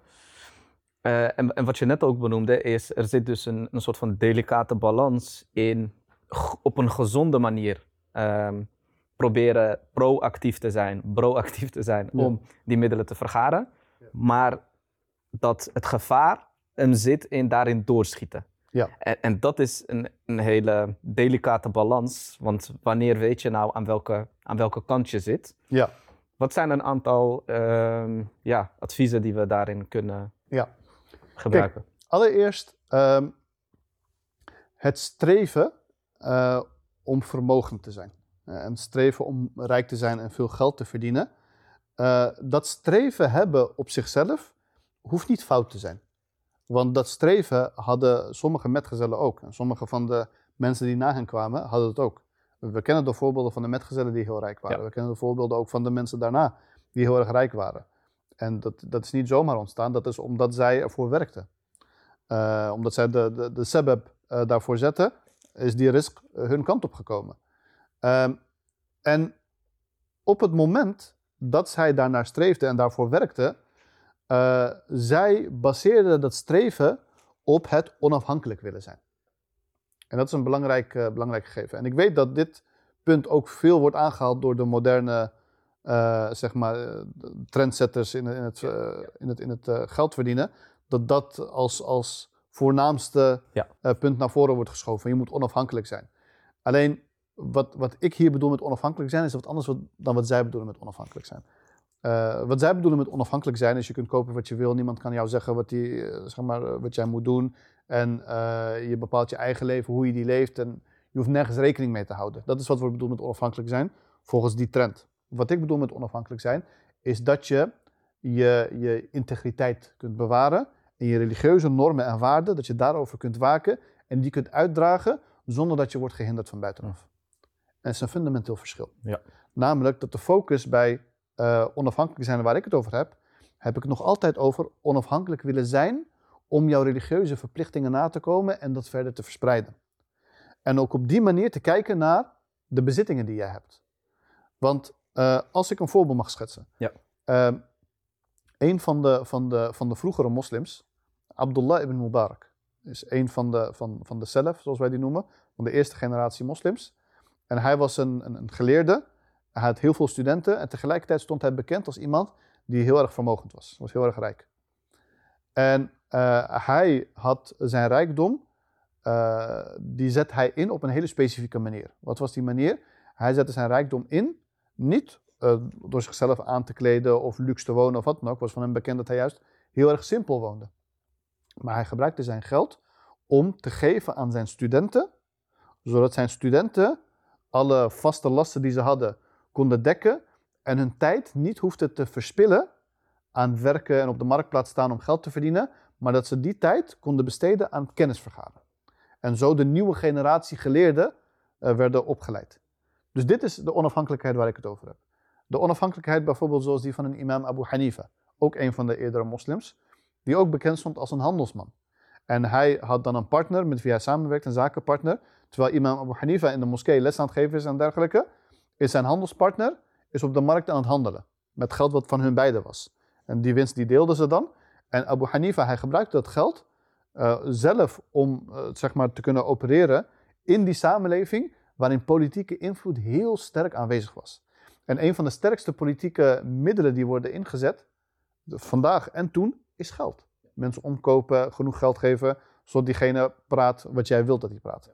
Uh, en, en, wat je net ook benoemde, is er zit dus een, een soort van delicate balans in op een gezonde manier um, proberen proactief te zijn, proactief te zijn ja. om die middelen te vergaren. Ja. Maar dat het gevaar hem zit in daarin doorschieten. Ja. En, en, dat is een, een, hele delicate balans. Want wanneer weet je nou aan welke, aan welke kant je zit? Ja. Wat zijn een aantal uh, ja, adviezen die we daarin kunnen ja. gebruiken? Kijk, allereerst um, het streven uh, om vermogend te zijn. Uh, en streven om rijk te zijn en veel geld te verdienen. Uh, dat streven hebben op zichzelf hoeft niet fout te zijn. Want dat streven hadden sommige metgezellen ook. En sommige van de mensen die na hen kwamen, hadden het ook. We kennen de voorbeelden van de metgezellen die heel rijk waren. Ja. We kennen de voorbeelden ook van de mensen daarna die heel erg rijk waren. En dat, dat is niet zomaar ontstaan, dat is omdat zij ervoor werkten. Uh, omdat zij de, de, de sebeb uh, daarvoor zetten, is die risk hun kant op gekomen. Uh, en op het moment dat zij daarnaar streefden en daarvoor werkten, uh, zij baseerden dat streven op het onafhankelijk willen zijn. En dat is een belangrijk, uh, belangrijk gegeven. En ik weet dat dit punt ook veel wordt aangehaald door de moderne uh, zeg maar, trendsetters in, in het, in het, in het geld verdienen. Dat dat als, als voornaamste ja. punt naar voren wordt geschoven. Je moet onafhankelijk zijn. Alleen wat, wat ik hier bedoel met onafhankelijk zijn, is wat anders dan wat zij bedoelen met onafhankelijk zijn. Uh, wat zij bedoelen met onafhankelijk zijn is je kunt kopen wat je wil. Niemand kan jou zeggen wat, die, zeg maar, wat jij moet doen. En uh, je bepaalt je eigen leven, hoe je die leeft. En je hoeft nergens rekening mee te houden. Dat is wat we bedoelen met onafhankelijk zijn, volgens die trend. Wat ik bedoel met onafhankelijk zijn, is dat je je, je integriteit kunt bewaren. En je religieuze normen en waarden, dat je daarover kunt waken. En die kunt uitdragen zonder dat je wordt gehinderd van buitenaf. En het is een fundamenteel verschil. Ja. Namelijk dat de focus bij eh, onafhankelijk zijn waar ik het over heb, heb ik het nog altijd over onafhankelijk willen zijn om jouw religieuze verplichtingen na te komen en dat verder te verspreiden. En ook op die manier te kijken naar de bezittingen die jij hebt. Want eh, als ik een voorbeeld mag schetsen. Ja. Ehm, een van de, van, de, van de vroegere moslims, Abdullah ibn Mubarak, is een van de, van, van de Salaf, zoals wij die noemen, van de eerste generatie moslims. En hij was een, een, een geleerde, hij had heel veel studenten en tegelijkertijd stond hij bekend als iemand die heel erg vermogend was, was heel erg rijk. En uh, hij had zijn rijkdom, uh, die zet hij in op een hele specifieke manier. Wat was die manier? Hij zette zijn rijkdom in, niet uh, door zichzelf aan te kleden of luxe te wonen of wat dan ook. was van hem bekend dat hij juist heel erg simpel woonde. Maar hij gebruikte zijn geld om te geven aan zijn studenten, zodat zijn studenten alle vaste lasten die ze hadden konden dekken en hun tijd niet hoefden te verspillen aan werken en op de marktplaats staan om geld te verdienen, maar dat ze die tijd konden besteden aan kennis vergaren. En zo de nieuwe generatie geleerden uh, werden opgeleid. Dus dit is de onafhankelijkheid waar ik het over heb. De onafhankelijkheid bijvoorbeeld zoals die van een imam Abu Hanifa, ook een van de eerdere moslims, die ook bekend stond als een handelsman. En hij had dan een partner met wie hij samenwerkt, een zakenpartner. Terwijl imam Abu Hanifa in de moskee les aan het geven is en dergelijke, is zijn handelspartner is op de markt aan het handelen. Met geld wat van hun beiden was. En die winst die deelden ze dan. En Abu Hanifa, hij gebruikte dat geld uh, zelf om uh, zeg maar te kunnen opereren in die samenleving waarin politieke invloed heel sterk aanwezig was. En een van de sterkste politieke middelen die worden ingezet, vandaag en toen, is geld. Mensen omkopen, genoeg geld geven, zodat diegene praat wat jij wilt dat hij praat.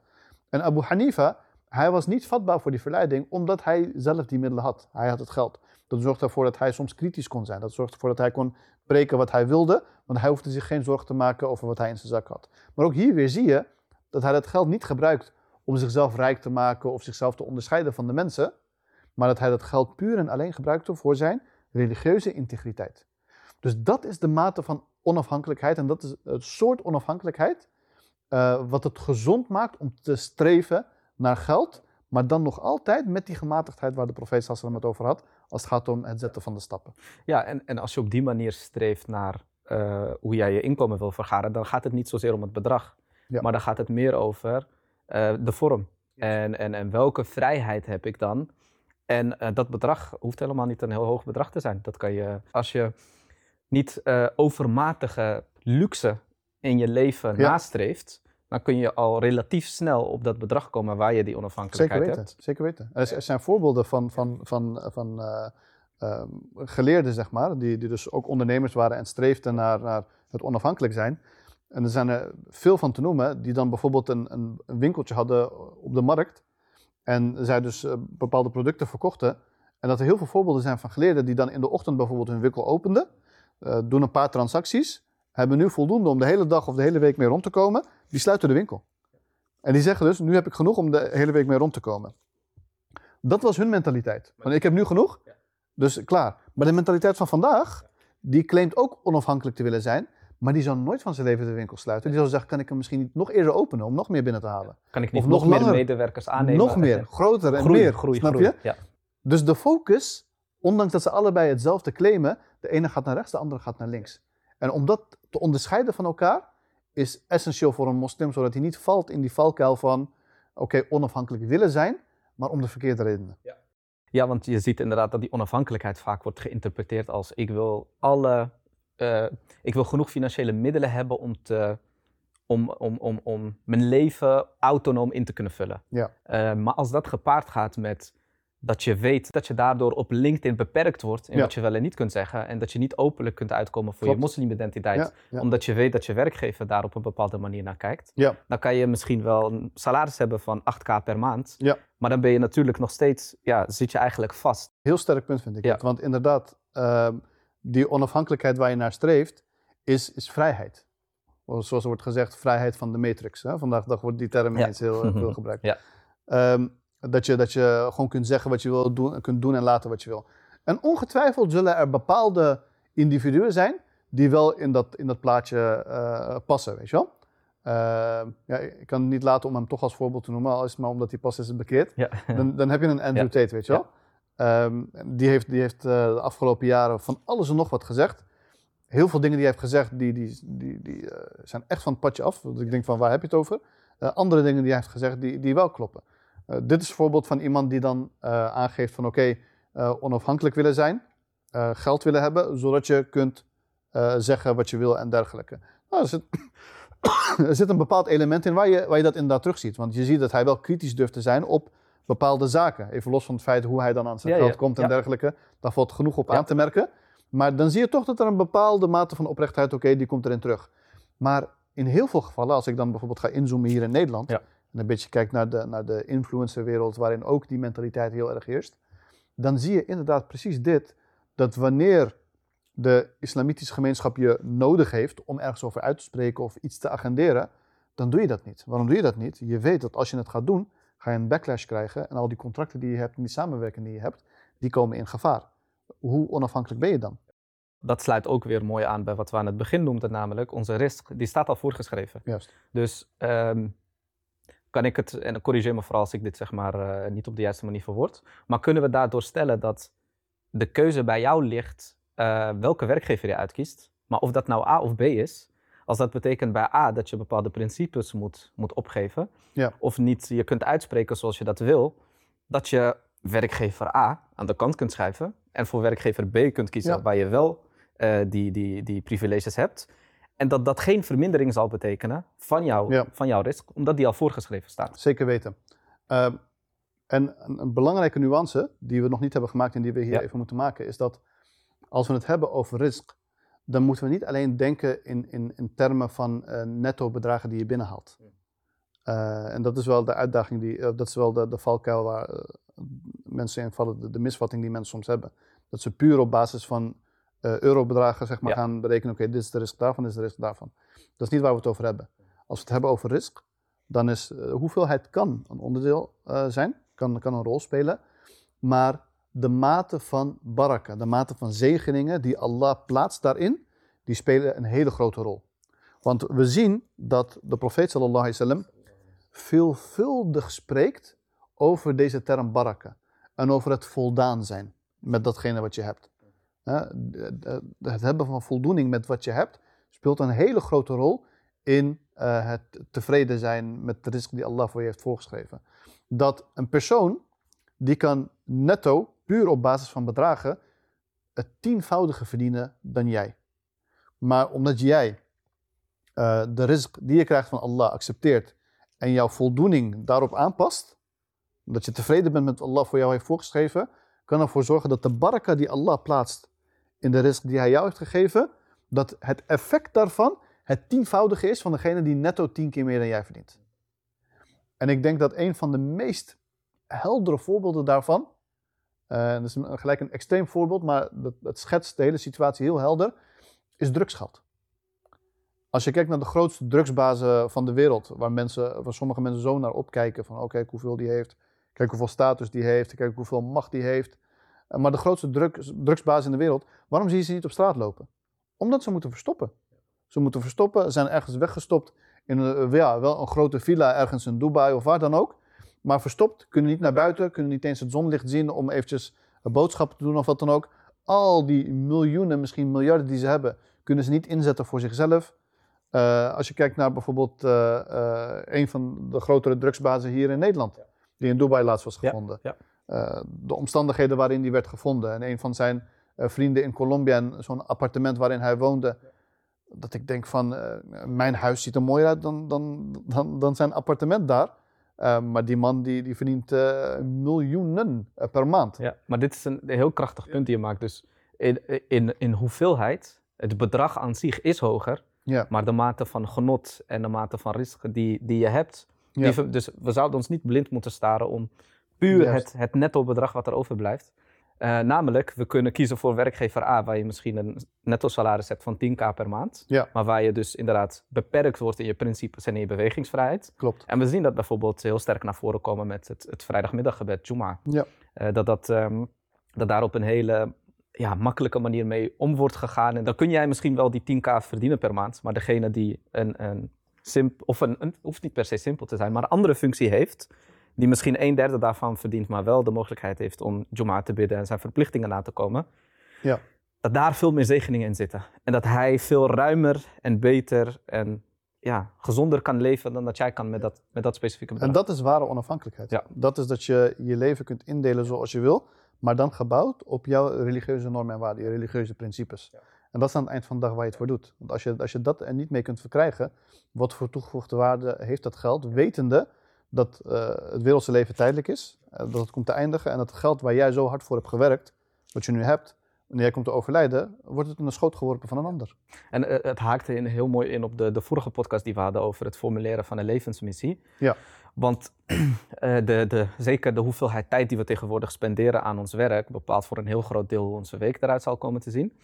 En Abu Hanifa, hij was niet vatbaar voor die verleiding, omdat hij zelf die middelen had. Hij had het geld. Dat zorgde ervoor dat hij soms kritisch kon zijn. Dat zorgde ervoor dat hij kon preken wat hij wilde, want hij hoefde zich geen zorgen te maken over wat hij in zijn zak had. Maar ook hier weer zie je dat hij dat geld niet gebruikt om zichzelf rijk te maken of zichzelf te onderscheiden van de mensen, maar dat hij dat geld puur en alleen gebruikte voor zijn religieuze integriteit. Dus dat is de mate van onafhankelijkheid en dat is het soort onafhankelijkheid uh, wat het gezond maakt om te streven naar geld, maar dan nog altijd met die gematigdheid waar de profeet Sassalam het over had, als het gaat om het zetten van de stappen. Ja, en, en als je op die manier streeft naar uh, hoe jij je inkomen wil vergaren, dan gaat het niet zozeer om het bedrag, ja. maar dan gaat het meer over uh, de vorm. En, en, en welke vrijheid heb ik dan? En uh, dat bedrag hoeft helemaal niet een heel hoog bedrag te zijn. Dat kan je, als je niet overmatige luxe in je leven ja. nastreeft, dan kun je al relatief snel op dat bedrag komen waar je die onafhankelijkheid zeker weten, hebt. Zeker weten. Er, er zijn voorbeelden van, van, van, van uh, uh, geleerden, zeg maar, die, die dus ook ondernemers waren en streefden naar, naar het onafhankelijk zijn. En er zijn er veel van te noemen, die dan bijvoorbeeld een, een, een winkeltje hadden op de markt. En zij dus uh, bepaalde producten verkochten. En dat er heel veel voorbeelden zijn van geleerden die dan in de ochtend bijvoorbeeld hun winkel openden. doen een paar transacties hebben nu voldoende om de hele dag of de hele week mee rond te komen, die sluiten de winkel. En die zeggen dus, nu heb ik genoeg om de hele week mee rond te komen. Dat was hun mentaliteit. Want ik heb nu genoeg, dus klaar. Maar de mentaliteit van vandaag, die claimt ook onafhankelijk te willen zijn, maar die zou nooit van zijn leven de winkel sluiten. Die zou zeggen, kan ik hem misschien niet nog eerder openen om nog meer binnen te halen? Kan ik niet of nog, nog meer medewerkers aannemen? Nog meer, [LAUGHS] groter en groei, meer, groei, snap groei. je? Ja. Dus de focus, ondanks dat ze allebei hetzelfde claimen, de ene gaat naar rechts, de andere gaat naar links. En om dat te onderscheiden van elkaar is essentieel voor een moslim, zodat hij niet valt in die valkuil van, oké, okay, onafhankelijk willen zijn, maar om de verkeerde redenen. Ja. ja, want je ziet inderdaad dat die onafhankelijkheid vaak wordt geïnterpreteerd als, ik wil alle, uh, ik wil genoeg financiële middelen hebben om te, om, om, om, om mijn leven autonoom in te kunnen vullen. Ja. Uh, maar als dat gepaard gaat met dat je weet dat je daardoor op LinkedIn beperkt wordt in Ja. wat je wel en niet kunt zeggen. En dat je niet openlijk kunt uitkomen voor Klopt. je moslimidentiteit. Ja, ja. Omdat je weet dat je werkgever daar op een bepaalde manier naar kijkt. Ja. Dan kan je misschien wel een salaris hebben van 8k per maand. Ja. Maar dan ben je natuurlijk nog steeds, ja, zit je eigenlijk vast. Heel sterk punt vind ik het. Want inderdaad, ehm, die onafhankelijkheid waar je naar streeft, is, is vrijheid. Zoals er wordt gezegd, vrijheid van de matrix. Hè? Vandaag de dag wordt die term Ja. ineens heel eh, veel [LAUGHS] gebruikt. Ja. Dat, je, dat je gewoon kunt zeggen wat je wil doen, kunt doen en laten wat je wil. En ongetwijfeld zullen er bepaalde individuen zijn die wel in dat, in dat plaatje eh, passen, weet je wel. ja, ik kan het niet laten om hem toch als voorbeeld te noemen, al is het maar omdat hij pas is bekeerd. Ja. [LAUGHS] Dan, dan heb je een Andrew Tate, weet je wel. Ehm, die heeft, die heeft uh, de afgelopen jaren van alles en nog wat gezegd. Heel veel dingen die hij heeft gezegd, die, die, die, die zijn echt van het padje af. Dus ik denk van, waar heb je het over? Andere dingen die hij heeft gezegd, die, die wel kloppen. Dit is een voorbeeld van iemand die dan aangeeft van, oké, okay, onafhankelijk willen zijn. geld willen hebben, zodat je kunt zeggen wat je wil en dergelijke. Nou, er, zit, [COUGHS] er zit een bepaald element in waar je, waar je dat inderdaad terugziet. Want je ziet dat hij wel kritisch durft te zijn op bepaalde zaken. Even los van het feit hoe hij dan aan zijn geld komt en dergelijke. Daar valt genoeg op aan te merken. Maar dan zie je toch dat er een bepaalde mate van oprechtheid, oké, die komt erin terug. Maar in heel veel gevallen, als ik dan bijvoorbeeld ga inzoomen hier in Nederland... en een beetje kijk naar de, naar de influencerwereld, waarin ook die mentaliteit heel erg heerst... dan zie je inderdaad precies dit, dat wanneer de islamitische gemeenschap je nodig heeft om ergens over uit te spreken of iets te agenderen, dan doe je dat niet. Waarom doe je dat niet? Je weet dat als je het gaat doen, ga je een backlash krijgen en al die contracten die je hebt en die samenwerking die je hebt, die komen in gevaar. Hoe onafhankelijk ben je dan? Dat sluit ook weer mooi aan bij wat we aan het begin noemden, namelijk onze risk, die staat al voorgeschreven. Juist. Dus um, kan ik het, en corrigeer me vooral als ik dit zeg maar uh, niet op de juiste manier verwoord, maar kunnen we daardoor stellen dat de keuze bij jou ligt uh, welke werkgever je uitkiest, maar of dat nou A of B is, als dat betekent bij A dat je bepaalde principes moet, moet opgeven, ja. of niet je kunt uitspreken zoals je dat wil, dat je werkgever A aan de kant kunt schuiven en voor werkgever B kunt kiezen Ja. waar je wel eh, die, die, die privileges hebt. En dat dat geen vermindering zal betekenen van, jou, Ja. van jouw risk, omdat die al voorgeschreven staat. Zeker weten. Ehm, en een, een belangrijke nuance die we nog niet hebben gemaakt en die we hier Ja. even moeten maken, is dat als we het hebben over risk, dan moeten we niet alleen denken in, in, in termen van eh, netto bedragen die je binnenhaalt. Eh, en dat is wel de uitdaging, die, eh, dat is wel de, de valkuil waar mensen in vallen, de, de misvatting die mensen soms hebben. Dat ze puur op basis van eh, eurobedragen zeg maar, Ja. gaan berekenen, oké, dit is de risk daarvan, dit is de risk daarvan. Dat is niet waar we het over hebben. Als we het hebben over risk, dan is eh, hoeveelheid kan een onderdeel eh, zijn, kan, kan een rol spelen, maar de mate van baraka, de mate van zegeningen die Allah plaatst daarin, die spelen een hele grote rol. Want we zien dat de profeet sallallahu alaihi wasallam veelvuldig spreekt over deze term baraka en over het voldaan zijn met datgene wat je hebt. Het hebben van voldoening met wat je hebt speelt een hele grote rol in eh, het tevreden zijn met de risk die Allah voor je heeft voorgeschreven. Dat een persoon die kan netto, puur op basis van bedragen, het tienvoudige verdienen dan jij. Maar omdat jij eh, de risk die je krijgt van Allah accepteert en jouw voldoening daarop aanpast, dat je tevreden bent met wat Allah voor jou heeft voorgeschreven, kan ervoor zorgen dat de baraka die Allah plaatst in de risk die hij jou heeft gegeven, dat het effect daarvan het tienvoudige is van degene die netto tien keer meer dan jij verdient. En ik denk dat een van de meest heldere voorbeelden daarvan, eh, dat is gelijk een extreem voorbeeld, maar dat, schetst de hele situatie heel helder, is drugsgeld. Als je kijkt naar de grootste drugsbazen van de wereld, waar, mensen, waar sommige mensen zo naar opkijken, van kijk hoeveel die heeft, kijk hoeveel status die heeft, kijk hoeveel macht die heeft. Eh, Maar de grootste drugs, drugsbazen in de wereld, waarom zie je ze niet op straat lopen? Omdat ze moeten verstoppen. Ze moeten verstoppen, zijn ergens weggestopt in een, ja, wel een grote villa ergens in Dubai of waar dan ook. Maar verstopt, kunnen niet naar buiten, kunnen niet eens het zonlicht zien om eventjes boodschappen te doen of wat dan ook. Al die miljoenen, misschien miljarden die ze hebben, kunnen ze niet inzetten voor zichzelf. Eh, als je kijkt naar bijvoorbeeld eh, eh, een van de grotere drugsbazen hier in Nederland, die in Dubai laatst was Ja, gevonden. ja. Eh, de omstandigheden waarin die werd gevonden. En een van zijn eh, vrienden in Colombia, en zo'n appartement waarin hij woonde, dat ik denk van, eh, mijn huis ziet er mooier uit dan, dan, dan, dan zijn appartement daar. Eh, maar die man die, die verdient miljoenen per maand. Ja, maar dit is een heel krachtig punt die je maakt. Dus in, in, in hoeveelheid, het bedrag aan zich is hoger, Ja, maar de mate van genot en de mate van risico die, die je hebt. Ja. dus we zouden ons niet blind moeten staren om puur Juist. het, het netto bedrag wat er overblijft. Eh, namelijk, we kunnen kiezen voor werkgever A, waar je misschien een netto salaris hebt van 10k per maand. Ja. Maar waar je dus inderdaad beperkt wordt in je principes en in je bewegingsvrijheid. klopt. En we zien dat bijvoorbeeld heel sterk naar voren komen met het, het vrijdagmiddaggebed, Juma. Ja. Eh, dat, dat, ehm, dat daar op een hele ja, makkelijke manier mee om wordt gegaan. En dan kun jij misschien wel die 10k verdienen per maand. Maar degene die een, een simp of een, een, hoeft niet per se simpel te zijn, maar een andere functie heeft, die misschien een derde daarvan verdient, maar wel de mogelijkheid heeft om Juma te bidden en zijn verplichtingen na te komen, Ja. dat daar veel meer zegeningen in zitten. En dat hij veel ruimer en beter en ja, gezonder kan leven dan dat jij kan met dat, met dat specifieke bedrag. En dat is ware onafhankelijkheid. Ja. Dat is dat je je leven kunt indelen zoals je wil, maar dan gebouwd op jouw religieuze normen en waarden, je religieuze principes. En dat is aan het eind van de dag waar je het voor doet. Want als je, als je dat er niet mee kunt verkrijgen, wat voor toegevoegde waarde heeft dat geld, wetende dat eh, het wereldse leven tijdelijk is, eh, dat het komt te eindigen en dat het geld waar jij zo hard voor hebt gewerkt, wat je nu hebt, wanneer jij komt te overlijden, wordt het in de schoot geworpen van een ander. En eh, het haakte in, heel mooi in op de, de vorige podcast die we hadden over het formuleren van een levensmissie. Ja. Want [CLEARS THROAT] de, de, zeker de hoeveelheid tijd die we tegenwoordig spenderen aan ons werk bepaalt voor een heel groot deel hoe onze week eruit zal komen te zien.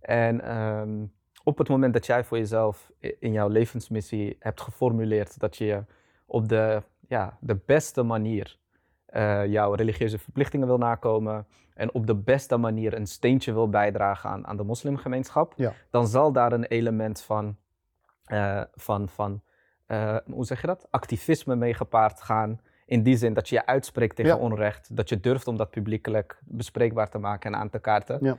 En ehm, op het moment dat jij voor jezelf in jouw levensmissie hebt geformuleerd dat je op de, ja, de beste manier eh, jouw religieuze verplichtingen wil nakomen en op de beste manier een steentje wil bijdragen aan, aan de moslimgemeenschap, Ja. dan zal daar een element van, eh, van, van eh, hoe zeg je dat? Activisme mee gepaard gaan. In die zin dat je je uitspreekt tegen Ja. onrecht, dat je durft om dat publiekelijk bespreekbaar te maken en aan te kaarten. Ja.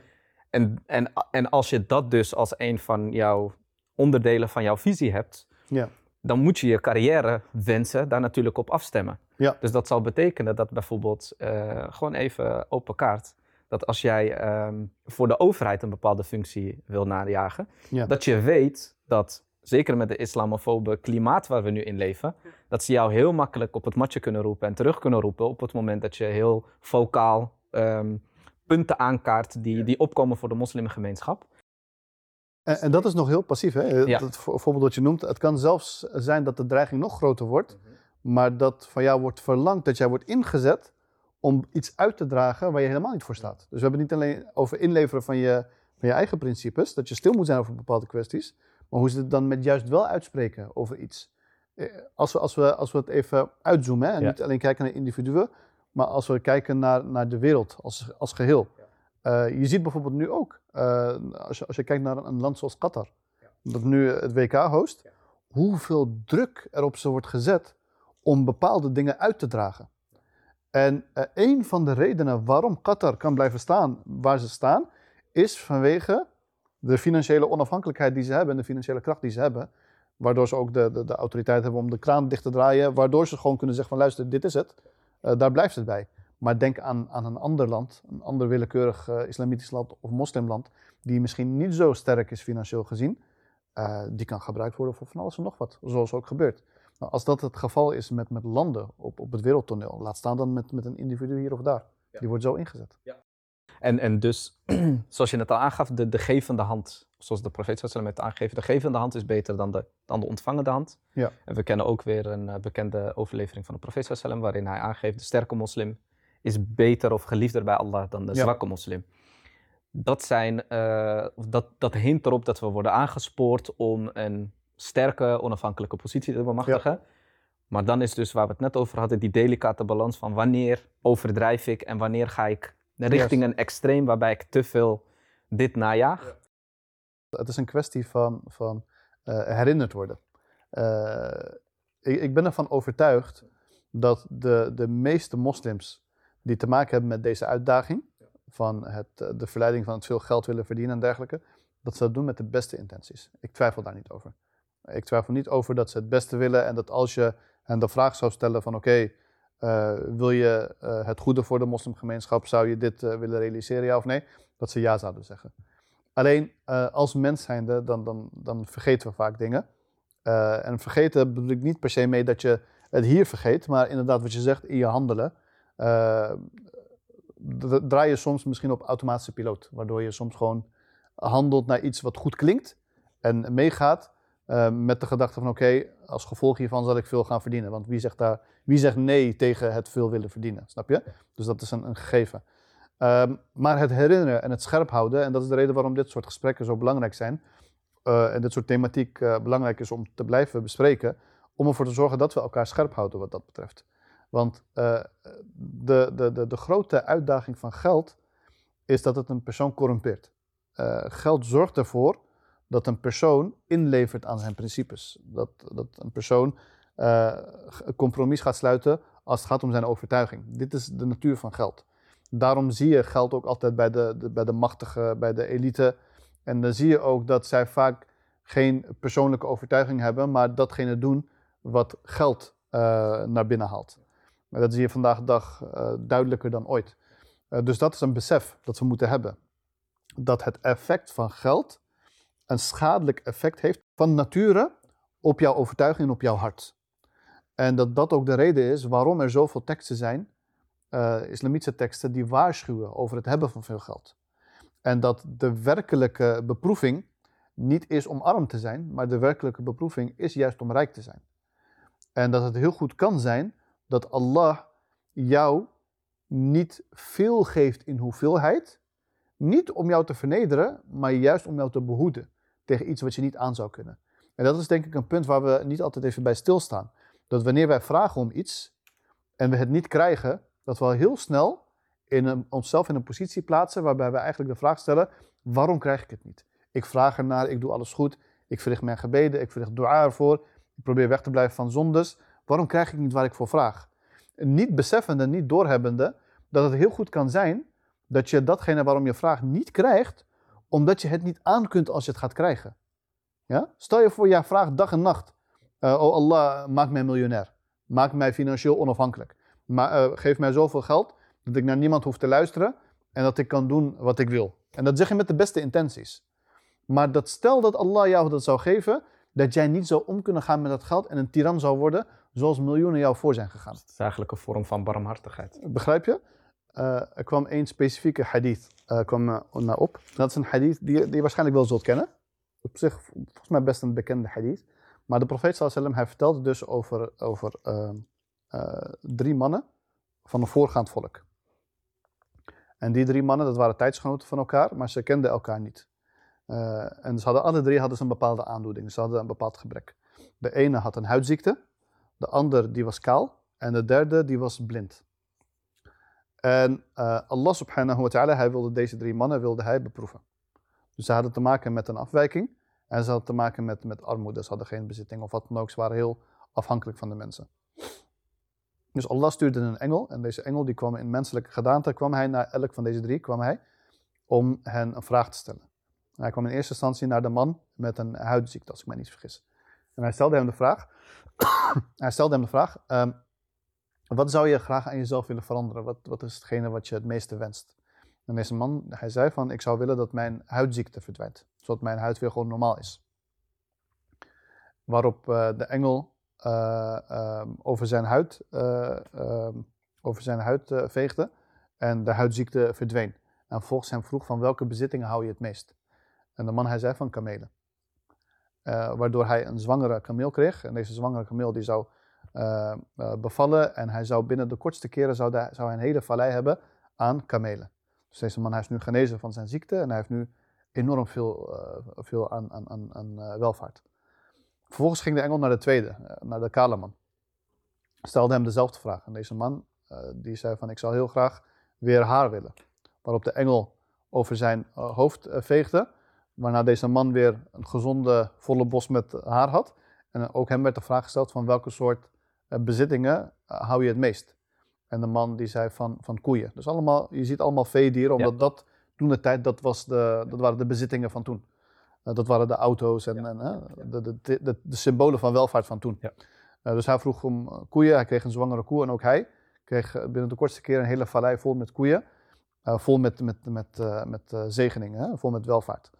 En, en, en als je dat dus als een van jouw onderdelen van jouw visie hebt, Ja. Dan moet je je carrière wensen daar natuurlijk op afstemmen. Ja. Dus dat zal betekenen dat bijvoorbeeld, eh, gewoon even open kaart, dat als jij ehm, voor de overheid een bepaalde functie wil najagen, Ja. dat je weet dat, zeker met de islamofobe klimaat waar we nu in leven, dat ze jou heel makkelijk op het matje kunnen roepen en terug kunnen roepen op het moment dat je heel vocaal ehm, punten aankaart die, die opkomen voor de moslimgemeenschap. En, en dat is nog heel passief. Hè? Ja. Dat voor- voorbeeld dat je noemt. Het kan zelfs zijn dat de dreiging nog groter wordt. Maar dat van jou wordt verlangd dat jij wordt ingezet om iets uit te dragen waar je helemaal niet voor staat. Dus we hebben het niet alleen over inleveren van je, van je eigen principes. Dat je stil moet zijn over bepaalde kwesties. Maar hoe ze het dan met juist wel uitspreken over iets. Eh, Als we, als we, als we het even uitzoomen hè, en Ja. niet alleen kijken naar individuen. Maar als we kijken naar, naar de wereld als, als geheel. Eh, je ziet bijvoorbeeld nu ook, eh, als, je, als je kijkt naar een, land zoals Qatar, dat nu het WK host, hoeveel druk er op ze wordt gezet om bepaalde dingen uit te dragen. En eh, een van de redenen waarom Qatar kan blijven staan waar ze staan, is vanwege de financiële onafhankelijkheid die ze hebben en de financiële kracht die ze hebben. Waardoor ze ook de, de, de autoriteit hebben om de kraan dicht te draaien. Waardoor ze gewoon kunnen zeggen van luister, dit is het. Daar blijft het bij. Maar denk aan, aan een ander land, een ander willekeurig eh, islamitisch land of moslimland, die misschien niet zo sterk is financieel gezien. eh, die kan gebruikt worden voor van alles en nog wat, zoals ook gebeurt. Nou, als dat het geval is met, met landen op, op het wereldtoneel, laat staan dan met, met een individu hier of daar. Die wordt zo ingezet. En, en dus, [CLEARS THROAT] zoals je net al aangaf, de, de gevende hand, zoals de profeet sallallahu alaihi wasallam het aangeeft, de gevende hand is beter dan de, dan de ontvangende hand. Ja. En we kennen ook weer een eh, bekende overlevering van de profeet sallallahu alaihi wasallam, waarin hij aangeeft, de sterke moslim is beter of geliefder bij Allah dan de Ja. zwakke moslim. Dat, zijn, eh, dat, dat hint erop dat we worden aangespoord om een sterke, onafhankelijke positie te bemachtigen. Maar dan is dus waar we het net over hadden, die delicate balans van wanneer overdrijf ik en wanneer ga ik richting een extreem waarbij ik te veel dit najaag. Het is een kwestie van, van eh, herinnerd worden. Eh, ik, ik ben ervan overtuigd dat de, de meeste moslims die te maken hebben met deze uitdaging, van het, eh, de verleiding van het veel geld willen verdienen en dergelijke, dat ze dat doen met de beste intenties. Ik twijfel daar niet over. Ik twijfel niet over dat ze het beste willen en dat als je hen de vraag zou stellen van oké, eh, wil je eh, het goede voor de moslimgemeenschap, zou je dit willen realiseren, ja of nee? Dat ze ja zouden zeggen. Alleen als mens zijnde, dan, dan, dan vergeten we vaak dingen. En vergeten bedoel ik niet per se mee dat je het hier vergeet, maar inderdaad wat je zegt in je handelen. Eh, draai je soms misschien op automatische piloot, waardoor je soms gewoon handelt naar iets wat goed klinkt en meegaat eh, met de gedachte van oké, als gevolg hiervan zal ik veel gaan verdienen. Want wie zegt, daar, wie zegt nee tegen het veel willen verdienen, snap je? Dus dat is een, gegeven. Ehm, maar het herinneren en het scherp houden, en dat is de reden waarom dit soort gesprekken zo belangrijk zijn, eh, en dit soort thematiek belangrijk is om te blijven bespreken, om ervoor te zorgen dat we elkaar scherp houden wat dat betreft. Want eh, de, de, de, de grote uitdaging van geld is dat het een persoon corrumpeert. Eh, geld zorgt ervoor dat een persoon inlevert aan zijn principes. Dat, dat een persoon uh, een compromis gaat sluiten als het gaat om zijn overtuiging. Dit is de natuur van geld. Daarom zie je geld ook altijd bij de, bij de machtige, bij de elite. En dan zie je ook dat zij vaak geen persoonlijke overtuiging hebben, maar datgene doen wat geld naar binnen haalt. Dat zie je vandaag de dag uh, duidelijker dan ooit. Uh, dus dat is een besef dat we moeten hebben. Dat het effect van geld een schadelijk effect heeft van nature op jouw overtuiging en op jouw hart. En dat dat ook de reden is waarom er zoveel teksten zijn, islamitische teksten, die waarschuwen over het hebben van veel geld. En dat de werkelijke beproeving niet is om arm te zijn, maar de werkelijke beproeving is juist om rijk te zijn. En dat het heel goed kan zijn dat Allah jou niet veel geeft in hoeveelheid, niet om jou te vernederen, maar juist om jou te behoeden tegen iets wat je niet aan zou kunnen. En dat is denk ik een punt waar we niet altijd even bij stilstaan. Dat wanneer wij vragen om iets en we het niet krijgen, dat we al heel snel in onszelf in een positie plaatsen waarbij we eigenlijk de vraag stellen: waarom krijg ik het niet? Ik vraag ernaar, ik doe alles goed, ik verricht mijn gebeden, ik verricht dua ervoor, ik probeer weg te blijven van zondes. Waarom krijg ik niet waar ik voor vraag? Niet beseffende, niet doorhebbende, dat het heel goed kan zijn dat je datgene waarom je vraagt niet krijgt, omdat je het niet aan kunt als je het gaat krijgen. Ja? Stel je voor, jij vraagt dag en nacht. Uh, oh Allah, maak mij miljonair. Maak mij financieel onafhankelijk. Maar, uh, geef mij zoveel geld dat ik naar niemand hoef te luisteren en dat ik kan doen wat ik wil. En dat zeg je met de beste intenties. Maar dat stel dat Allah jou dat zou geven, dat jij niet zou om kunnen gaan met dat geld en een tiran zou worden zoals miljoenen jou voor zijn gegaan. Het is eigenlijk een vorm van barmhartigheid. Begrijp je? Uh, er kwam één specifieke hadith uh, kwam, naar op. Dat is een hadith die, die je waarschijnlijk wel zult kennen. Op zich volgens mij best een bekende hadith. Maar de profeet sallam, hij vertelde dus over, over uh, drie mannen van een voorgaand volk. En die drie mannen, dat waren tijdsgenoten van elkaar, maar ze kenden elkaar niet. En ze hadden, alle drie hadden ze een bepaalde aandoening. Ze hadden een bepaald gebrek. De ene had een huidziekte, de ander die was kaal en de derde die was blind. En uh, Allah subhanahu wa ta'ala, hij wilde deze drie mannen wilde hij beproeven. Dus ze hadden te maken met een afwijking en ze hadden te maken met, met armoede. Ze hadden geen bezitting of wat dan ook. Ze waren heel afhankelijk van de mensen. Dus Allah stuurde een engel en deze engel die kwam in menselijke gedaante, kwam hij naar elk van deze drie, kwam hij om hen een vraag te stellen. En hij kwam in eerste instantie naar de man met een huidziekte, als ik mij niet vergis. En hij stelde hem de vraag, [COUGHS] hij stelde hem de vraag, um, wat zou je graag aan jezelf willen veranderen? Wat, wat is hetgene wat je het meeste wenst? En deze man, hij zei van, ik zou willen dat mijn huidziekte verdwijnt, zodat mijn huid weer gewoon normaal is. Waarop uh, de engel uh, um, over zijn huid, uh, um, over zijn huid veegde en de huidziekte verdween. En vervolgens hem vroeg van welke bezittingen hou je het meest? En de man hij zei van kamelen. Waardoor hij een zwangere kameel kreeg. En deze zwangere kameel die zou uh, uh, bevallen en hij zou binnen de kortste keren zou, zou hij een hele vallei hebben aan kamelen. Dus deze man hij is nu genezen van zijn ziekte en hij heeft nu enorm veel, veel aan, aan, aan, aan welvaart. Vervolgens ging de engel naar de tweede, naar de kale man. Stelde hem dezelfde vraag. En deze man die zei van ik zou heel graag weer haar willen. Waarop de engel over zijn hoofd veegde. Waarna deze man weer een gezonde, volle bos met haar had. En ook hem werd de vraag gesteld van welke soort eh, bezittingen eh, hou je het meest? En de man die zei van, van koeien. Dus allemaal, je ziet allemaal veedieren, omdat dat toen de tijd, dat, was de, dat waren de bezittingen van toen. Uh, dat waren de auto's en, en de, de, de, de, symbolen van welvaart van toen. Ja. Uh, dus hij vroeg om koeien, hij kreeg een zwangere koe en ook hij kreeg binnen de kortste keer een hele vallei vol met koeien. vol met, met, met, met zegeningen, vol met welvaart.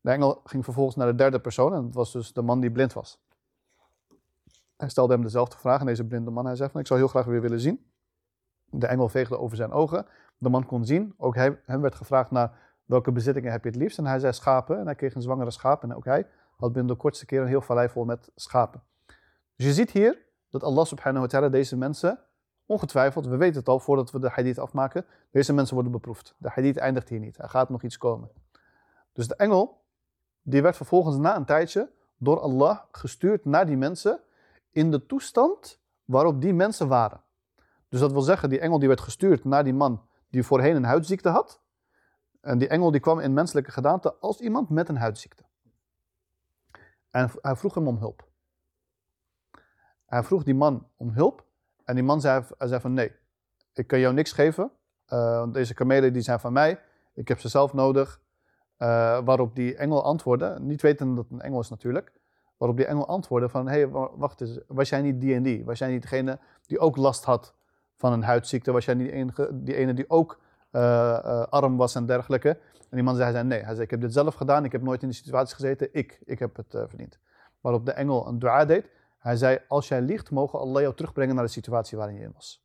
De engel ging vervolgens naar de derde persoon en dat was dus de man die blind was. Hij stelde hem dezelfde vraag aan deze blinde man. Hij zei van, ik zou heel graag weer willen zien. De engel veegde over zijn ogen. De man kon zien. Ook hij, hem werd gevraagd naar welke bezittingen heb je het liefst. En hij zei schapen. En hij kreeg een zwangere schaap. En ook hij had binnen de kortste keer een heel vallei vol met schapen. Dus je ziet hier dat Allah subhanahu wa ta'ala deze mensen, ongetwijfeld, we weten het al voordat we de hadith afmaken, deze mensen worden beproefd. De hadith eindigt hier niet. Er gaat nog iets komen. Dus de engel, die werd vervolgens na een tijdje door Allah gestuurd naar die mensen in de toestand waarop die mensen waren. Dus dat wil zeggen, die engel die werd gestuurd naar die man die voorheen een huidziekte had. En die engel die kwam in menselijke gedaante als iemand met een huidziekte. En hij vroeg hem om hulp. Hij vroeg die man om hulp. En die man zei, hij zei van nee, ik kan jou niks geven. Uh, deze kamelen die zijn van mij. Ik heb ze zelf nodig. Uh, waarop die engel antwoordde, niet wetende dat het een engel is natuurlijk. Waarop die engel antwoordde van, hé, hey, wacht eens, was jij niet die en die? Was jij niet degene die ook last had van een huidziekte? Was jij niet die, ene die ook uh, arm was en dergelijke? En die man zei, hij nee, hij zei, ik heb dit zelf gedaan, ik heb nooit in die situatie gezeten, ik, ik heb het verdiend. Waarop de engel een dua deed. Hij zei, als jij liegt, mogen Allah jou terugbrengen naar de situatie waarin je in was.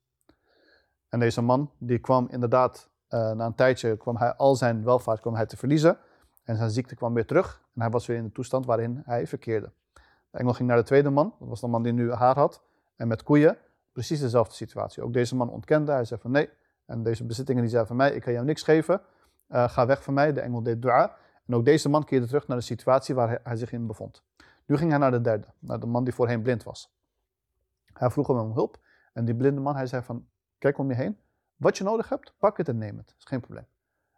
En deze man, die kwam inderdaad, uh, na een tijdje, kwam hij al zijn welvaart kwam hij te verliezen. En zijn ziekte kwam weer terug. En hij was weer in de toestand waarin hij verkeerde. De engel ging naar de tweede man. Dat was de man die nu haar had. En met koeien. Precies dezelfde situatie. Ook deze man ontkende. Hij zei van nee. En deze bezittingen die zei van mij, ik kan jou niks geven. Uh, ga weg van mij. De engel deed dua. En ook deze man keerde terug naar de situatie waar hij, hij zich in bevond. Nu ging hij naar de derde. Naar de man die voorheen blind was. Hij vroeg hem om hulp. En die blinde man, hij zei van, kijk om je heen. Wat je nodig hebt, pak het en neem het. Is geen probleem.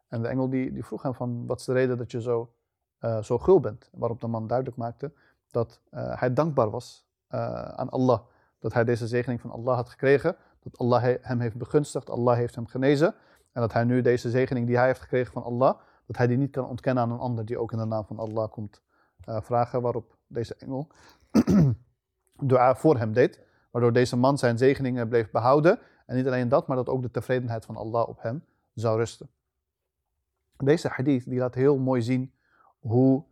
En de engel die, die vroeg hem van, wat is de reden dat je zo, uh, zo gul bent? Waarop de man duidelijk maakte dat uh, hij dankbaar was uh, aan Allah. Dat hij deze zegening van Allah had gekregen. Dat Allah he, hem heeft begunstigd, Allah heeft hem genezen. En dat hij nu deze zegening die hij heeft gekregen van Allah, dat hij die niet kan ontkennen aan een ander die ook in de naam van Allah komt vragen. Waarop deze engel [CLEARS THROAT] dua voor hem deed. Waardoor deze man zijn zegeningen bleef behouden. En niet alleen dat, maar dat ook de tevredenheid van Allah op hem zou rusten. Deze hadith die laat heel mooi zien hoe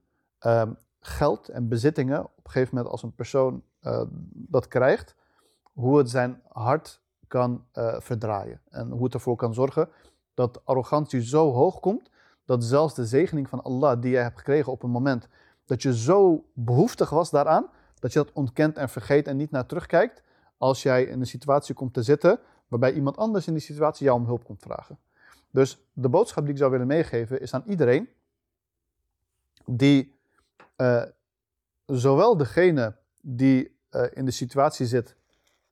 um, geld en bezittingen op een gegeven moment als een persoon uh, dat krijgt, hoe het zijn hart kan uh, verdraaien. En hoe het ervoor kan zorgen dat arrogantie zo hoog komt, dat zelfs de zegening van Allah die jij hebt gekregen op een moment dat je zo behoeftig was daaraan, dat je dat ontkent en vergeet en niet naar terugkijkt als jij in een situatie komt te zitten waarbij iemand anders in die situatie jou om hulp komt vragen. Dus de boodschap die ik zou willen meegeven is aan iedereen die uh, zowel degene die uh, in de situatie zit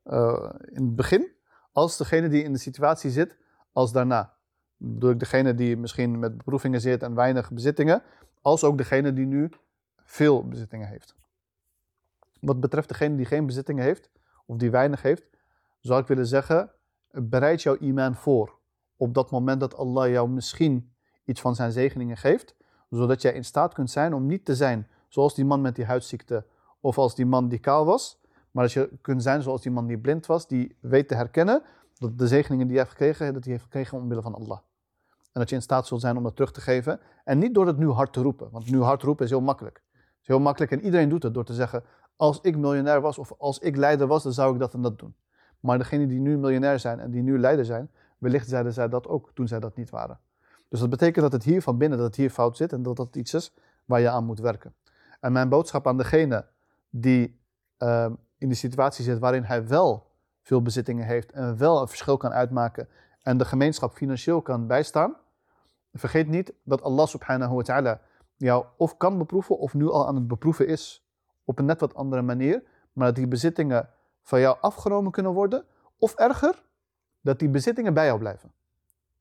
uh, in het begin, als degene die in de situatie zit als daarna. Bedoel ik degene die misschien met beproevingen zit en weinig bezittingen, als ook degene die nu veel bezittingen heeft. Wat betreft degene die geen bezittingen heeft, of die weinig heeft, zou ik willen zeggen, bereid jouw iman voor op dat moment dat Allah jou misschien iets van zijn zegeningen geeft, zodat jij in staat kunt zijn om niet te zijn zoals die man met die huidziekte of als die man die kaal was, maar dat je kunt zijn zoals die man die blind was, die weet te herkennen dat de zegeningen die hij heeft gekregen, dat hij heeft gekregen omwille van Allah. En dat je in staat zult zijn om dat terug te geven. En niet door het nu hard te roepen, want nu hard roepen is heel makkelijk. Het is heel makkelijk en iedereen doet het door te zeggen, als ik miljonair was of als ik leider was, dan zou ik dat en dat doen. Maar degenen die nu miljonair zijn en die nu leider zijn, wellicht zeiden zij dat ook toen zij dat niet waren. Dus dat betekent dat het hier van binnen, dat het hier fout zit en dat dat iets is waar je aan moet werken. En mijn boodschap aan degene die uh, in de situatie zit waarin hij wel veel bezittingen heeft en wel een verschil kan uitmaken en de gemeenschap financieel kan bijstaan, vergeet niet dat Allah subhanahu wa ta'ala jou of kan beproeven of nu al aan het beproeven is op een net wat andere manier, maar dat die bezittingen van jou afgenomen kunnen worden of erger, dat die bezittingen bij jou blijven.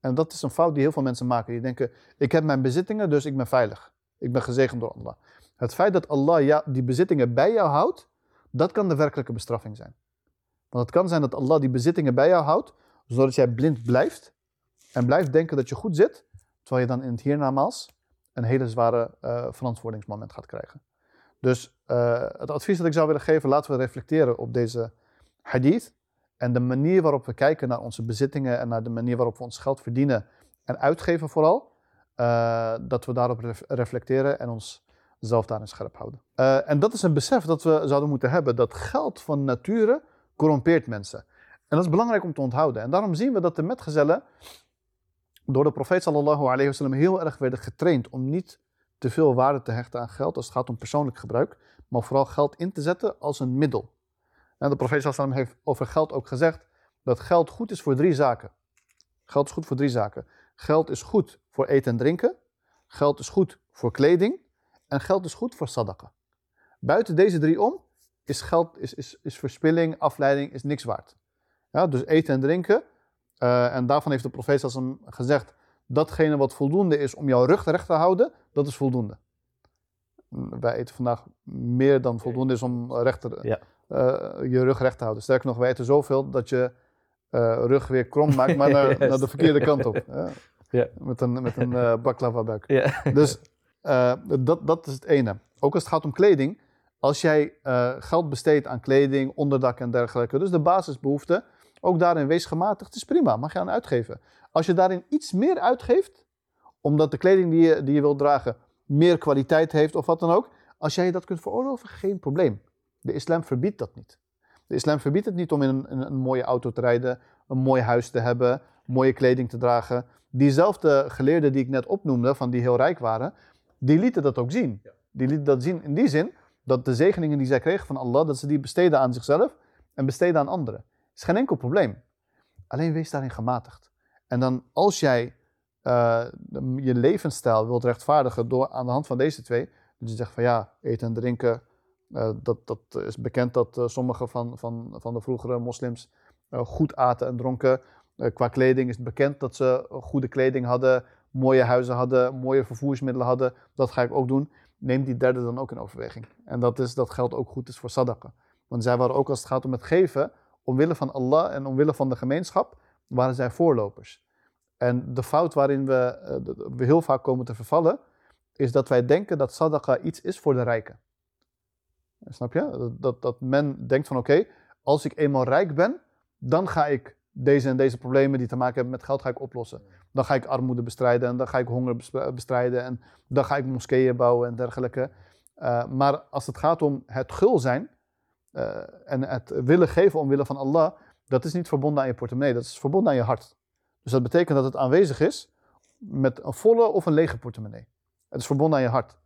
En dat is een fout die heel veel mensen maken. Die denken, ik heb mijn bezittingen, dus ik ben veilig. Ik ben gezegend door Allah. Het feit dat Allah ja, die bezittingen bij jou houdt, dat kan de werkelijke bestraffing zijn. Want het kan zijn dat Allah die bezittingen bij jou houdt, zodat jij blind blijft en blijft denken dat je goed zit, terwijl je dan in het hiernamaals een hele zware uh, verantwoordingsmoment gaat krijgen. Dus uh, het advies dat ik zou willen geven, laten we reflecteren op deze hadith. En de manier waarop we kijken naar onze bezittingen en naar de manier waarop we ons geld verdienen en uitgeven vooral, uh, dat we daarop ref reflecteren en ons zelf daarin scherp houden. Uh, en dat is een besef dat we zouden moeten hebben, dat geld van nature corrompeert mensen. En dat is belangrijk om te onthouden. En daarom zien we dat de metgezellen door de profeet sallallahu alayhi wasallam heel erg werden getraind om niet te veel waarde te hechten aan geld als het gaat om persoonlijk gebruik, maar vooral geld in te zetten als een middel. En de profeet sallam heeft over geld ook gezegd dat geld goed is voor drie zaken. Geld is goed voor drie zaken. Geld is goed voor eten en drinken. Geld is goed voor kleding. En geld is goed voor sadaqa. Buiten deze drie om is geld, is, is, is verspilling, afleiding, is niks waard. Ja, dus eten en drinken. Uh, en daarvan heeft de profeet sallam gezegd, datgene wat voldoende is om jouw rug recht te houden, dat is voldoende. wij eten vandaag meer dan voldoende is om rechter, Ja. eh, je rug recht te houden. Sterker nog, wij eten zoveel dat je eh, rug weer krom [LAUGHS] maakt, maar naar, naar de verkeerde kant op. [LAUGHS] Met een, met een eh baklava buik. Ja. Dus dat, dat is het ene. Ook als het gaat om kleding. Als jij geld besteedt aan kleding, onderdak en dergelijke, dus de basisbehoeften, ook daarin wees gematigd, is prima, mag je aan uitgeven. Als je daarin iets meer uitgeeft, omdat de kleding die je, die je wilt dragen meer kwaliteit heeft of wat dan ook, als jij dat kunt veroorloven, geen probleem. De islam verbiedt dat niet. De islam verbiedt het niet om in een, in een mooie auto te rijden, een mooi huis te hebben, mooie kleding te dragen. Diezelfde geleerden die ik net opnoemde, van die heel rijk waren, die lieten dat ook zien. Die lieten dat zien in die zin dat de zegeningen die zij kregen van Allah, dat ze die besteden aan zichzelf en besteden aan anderen. is geen enkel probleem. Alleen wees daarin gematigd. En dan als jij eh, je levensstijl wilt rechtvaardigen door aan de hand van deze twee, dat je zegt van ja, eten en drinken, eh, dat, dat is bekend dat eh, sommige van, van, van de vroegere moslims goed aten en dronken. Qua kleding is het bekend dat ze goede kleding hadden, mooie huizen hadden, mooie vervoersmiddelen hadden. Dat ga ik ook doen. Neem die derde dan ook in overweging. En dat, is, dat geldt ook goed is voor sadaqa. Want zij waren ook als het gaat om het geven, omwille van Allah en omwille van de gemeenschap, waren zij voorlopers. En de fout waarin we, eh, we heel vaak komen te vervallen, is dat wij denken dat sadaqa iets is voor de rijken. Snap je? Dat, dat, men denkt van oké, als ik eenmaal rijk ben, dan ga ik deze en deze problemen die te maken hebben met geld ga ik oplossen. Dan ga ik armoede bestrijden en dan ga ik honger bes- bestrijden en dan ga ik moskeeën bouwen en dergelijke. Eh, maar als het gaat om het gul zijn eh, en het willen geven omwille van Allah, dat is niet verbonden aan je portemonnee, dat is verbonden aan je hart. Dus dat betekent dat het aanwezig is met een volle of een lege portemonnee. Het is verbonden aan je hart.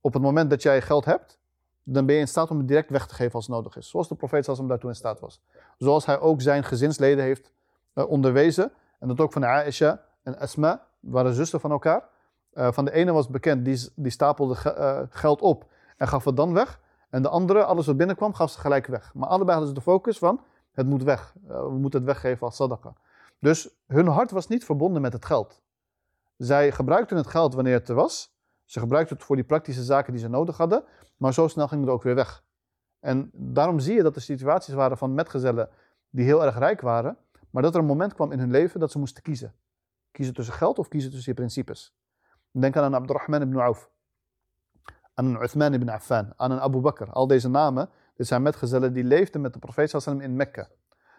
Op het moment dat jij geld hebt, dan ben je in staat om het direct weg te geven als het nodig is. Zoals de profeet hem daartoe in staat was. Zoals hij ook zijn gezinsleden heeft eh, onderwezen. En dat ook van Aisha en Asma, waren zussen van elkaar. Eh, van de ene was bekend, die, die stapelde eh, geld op en gaf het dan weg. En de andere, alles wat binnenkwam, gaf ze gelijk weg. Maar allebei hadden ze de focus van, het moet weg. Eh, we moeten het weggeven als sadaqa. Dus hun hart was niet verbonden met het geld. Zij gebruikten het geld wanneer het er was. Ze gebruikten het voor die praktische zaken die ze nodig hadden. Maar zo snel ging het ook weer weg. En daarom zie je dat er situaties waren van metgezellen die heel erg rijk waren. Maar dat er een moment kwam in hun leven dat ze moesten kiezen. Kiezen tussen geld of kiezen tussen je principes. Denk aan Abdurrahman ibn Auf. Aan Uthman ibn Affan. Aan Abu Bakr. Al deze namen, dit zijn metgezellen die leefden met de profeet sallam in Mekka.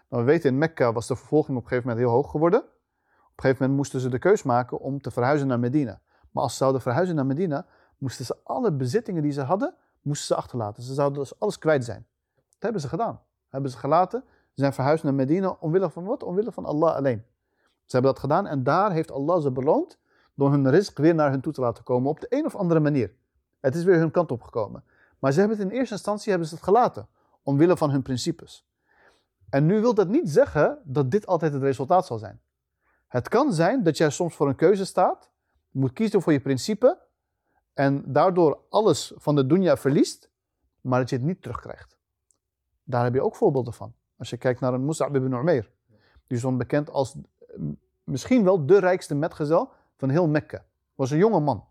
Nou, we weten in Mekka was de vervolging op een gegeven moment heel hoog geworden. Op een gegeven moment moesten ze de keus maken om te verhuizen naar Medina. Maar als ze zouden verhuizen naar Medina, moesten ze alle bezittingen die ze hadden, moesten ze achterlaten. Ze zouden dus alles kwijt zijn. Dat hebben ze gedaan. Dat hebben ze gelaten. Ze zijn verhuisd naar Medina omwille van wat? Omwille van Allah alleen. Ze hebben dat gedaan en daar heeft Allah ze beloond door hun rizq weer naar hun toe te laten komen op de een of andere manier. Het is weer hun kant op gekomen. Maar ze hebben het in eerste instantie hebben ze het gelaten, omwille van hun principes. En nu wil dat niet zeggen dat dit altijd het resultaat zal zijn. Het kan zijn dat jij soms voor een keuze staat, moet kiezen voor je principe en daardoor alles van de dunya verliest, maar dat je het niet terugkrijgt. Daar heb je ook voorbeelden van. Als je kijkt naar een Mus'ab ibn Umair, die stond bekend als eh, misschien wel de rijkste metgezel van heel Mekka. Was een jonge man.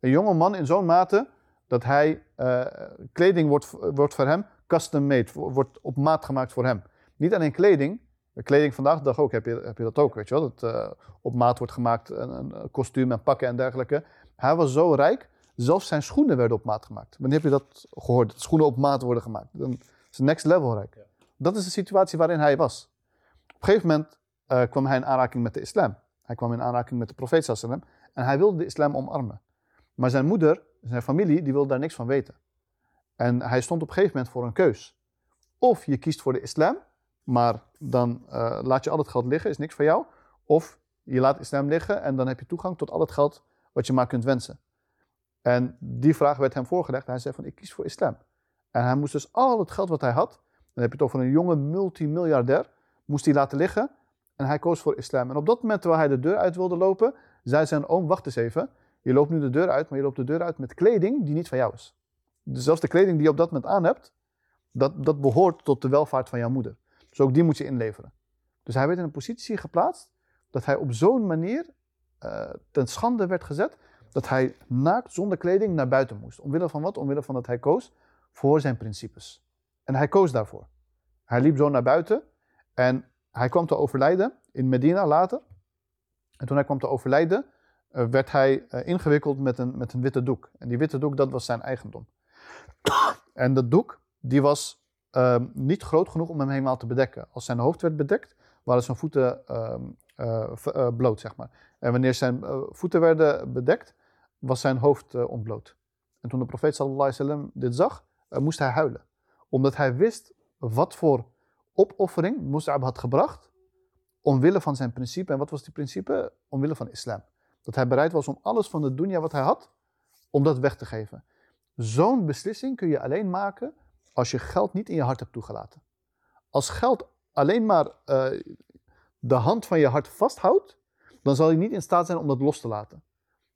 Een jonge man in zo'n mate dat hij, eh, kleding wordt, wordt voor hem custom made, wordt op maat gemaakt voor hem. Niet alleen kleding, kleding vandaag de dag ook heb je, heb je dat ook, weet je wel. Dat eh, op maat wordt gemaakt, een, een kostuum en pakken en dergelijke. Hij was zo rijk, zelfs zijn schoenen werden op maat gemaakt. Wanneer heb je dat gehoord? Dat schoenen op maat worden gemaakt. Dan is het next level rijk. Dat is de situatie waarin hij was. Op een gegeven moment eh, kwam hij in aanraking met de islam. Hij kwam in aanraking met de profeet sallam en hij wilde de islam omarmen. Maar zijn moeder, zijn familie, die wilde daar niks van weten. En hij stond op een gegeven moment voor een keus. Of je kiest voor de islam, maar dan eh, laat je al het geld liggen, is niks voor jou. Of je laat islam liggen en dan heb je toegang tot al het geld wat je maar kunt wensen. En die vraag werd hem voorgelegd. Hij zei van, ik kies voor islam. En hij moest dus al het geld wat hij had, dan heb je het over een jonge multimiljardair, moest hij laten liggen. En hij koos voor islam. En op dat moment, terwijl hij de deur uit wilde lopen, zei zijn oom, wacht eens even. Je loopt nu de deur uit, maar je loopt de deur uit met kleding die niet van jou is. Dus zelfs de kleding die je op dat moment aan hebt, dat, dat behoort tot de welvaart van jouw moeder. Dus ook die moet je inleveren. Dus hij werd in een positie geplaatst dat hij op zo'n manier uh, ten schande werd gezet, dat hij naakt zonder kleding naar buiten moest. Omwille van wat? Omwille van dat hij koos voor zijn principes. En hij koos daarvoor. Hij liep zo naar buiten en hij kwam te overlijden in Medina later. En toen hij kwam te overlijden, werd hij eh, ingewikkeld met een, met een witte doek. En die witte doek, dat was zijn eigendom. [COUGHS] en dat doek, die was ehm, niet groot genoeg om hem helemaal te bedekken. Als zijn hoofd werd bedekt, waren zijn voeten ehm, eh, bloot, zeg maar. En wanneer zijn voeten werden bedekt, was zijn hoofd ontbloot. En toen de profeet sallallahu wasallam dit zag, moest hij huilen. Omdat hij wist wat voor opoffering Mus'ab had gebracht omwille van zijn principe. En wat was die principe? Omwille van islam. Dat hij bereid was om alles van de dunya wat hij had, om dat weg te geven. Zo'n beslissing kun je alleen maken als je geld niet in je hart hebt toegelaten. Als geld alleen maar uh, de hand van je hart vasthoudt, dan zal je niet in staat zijn om dat los te laten.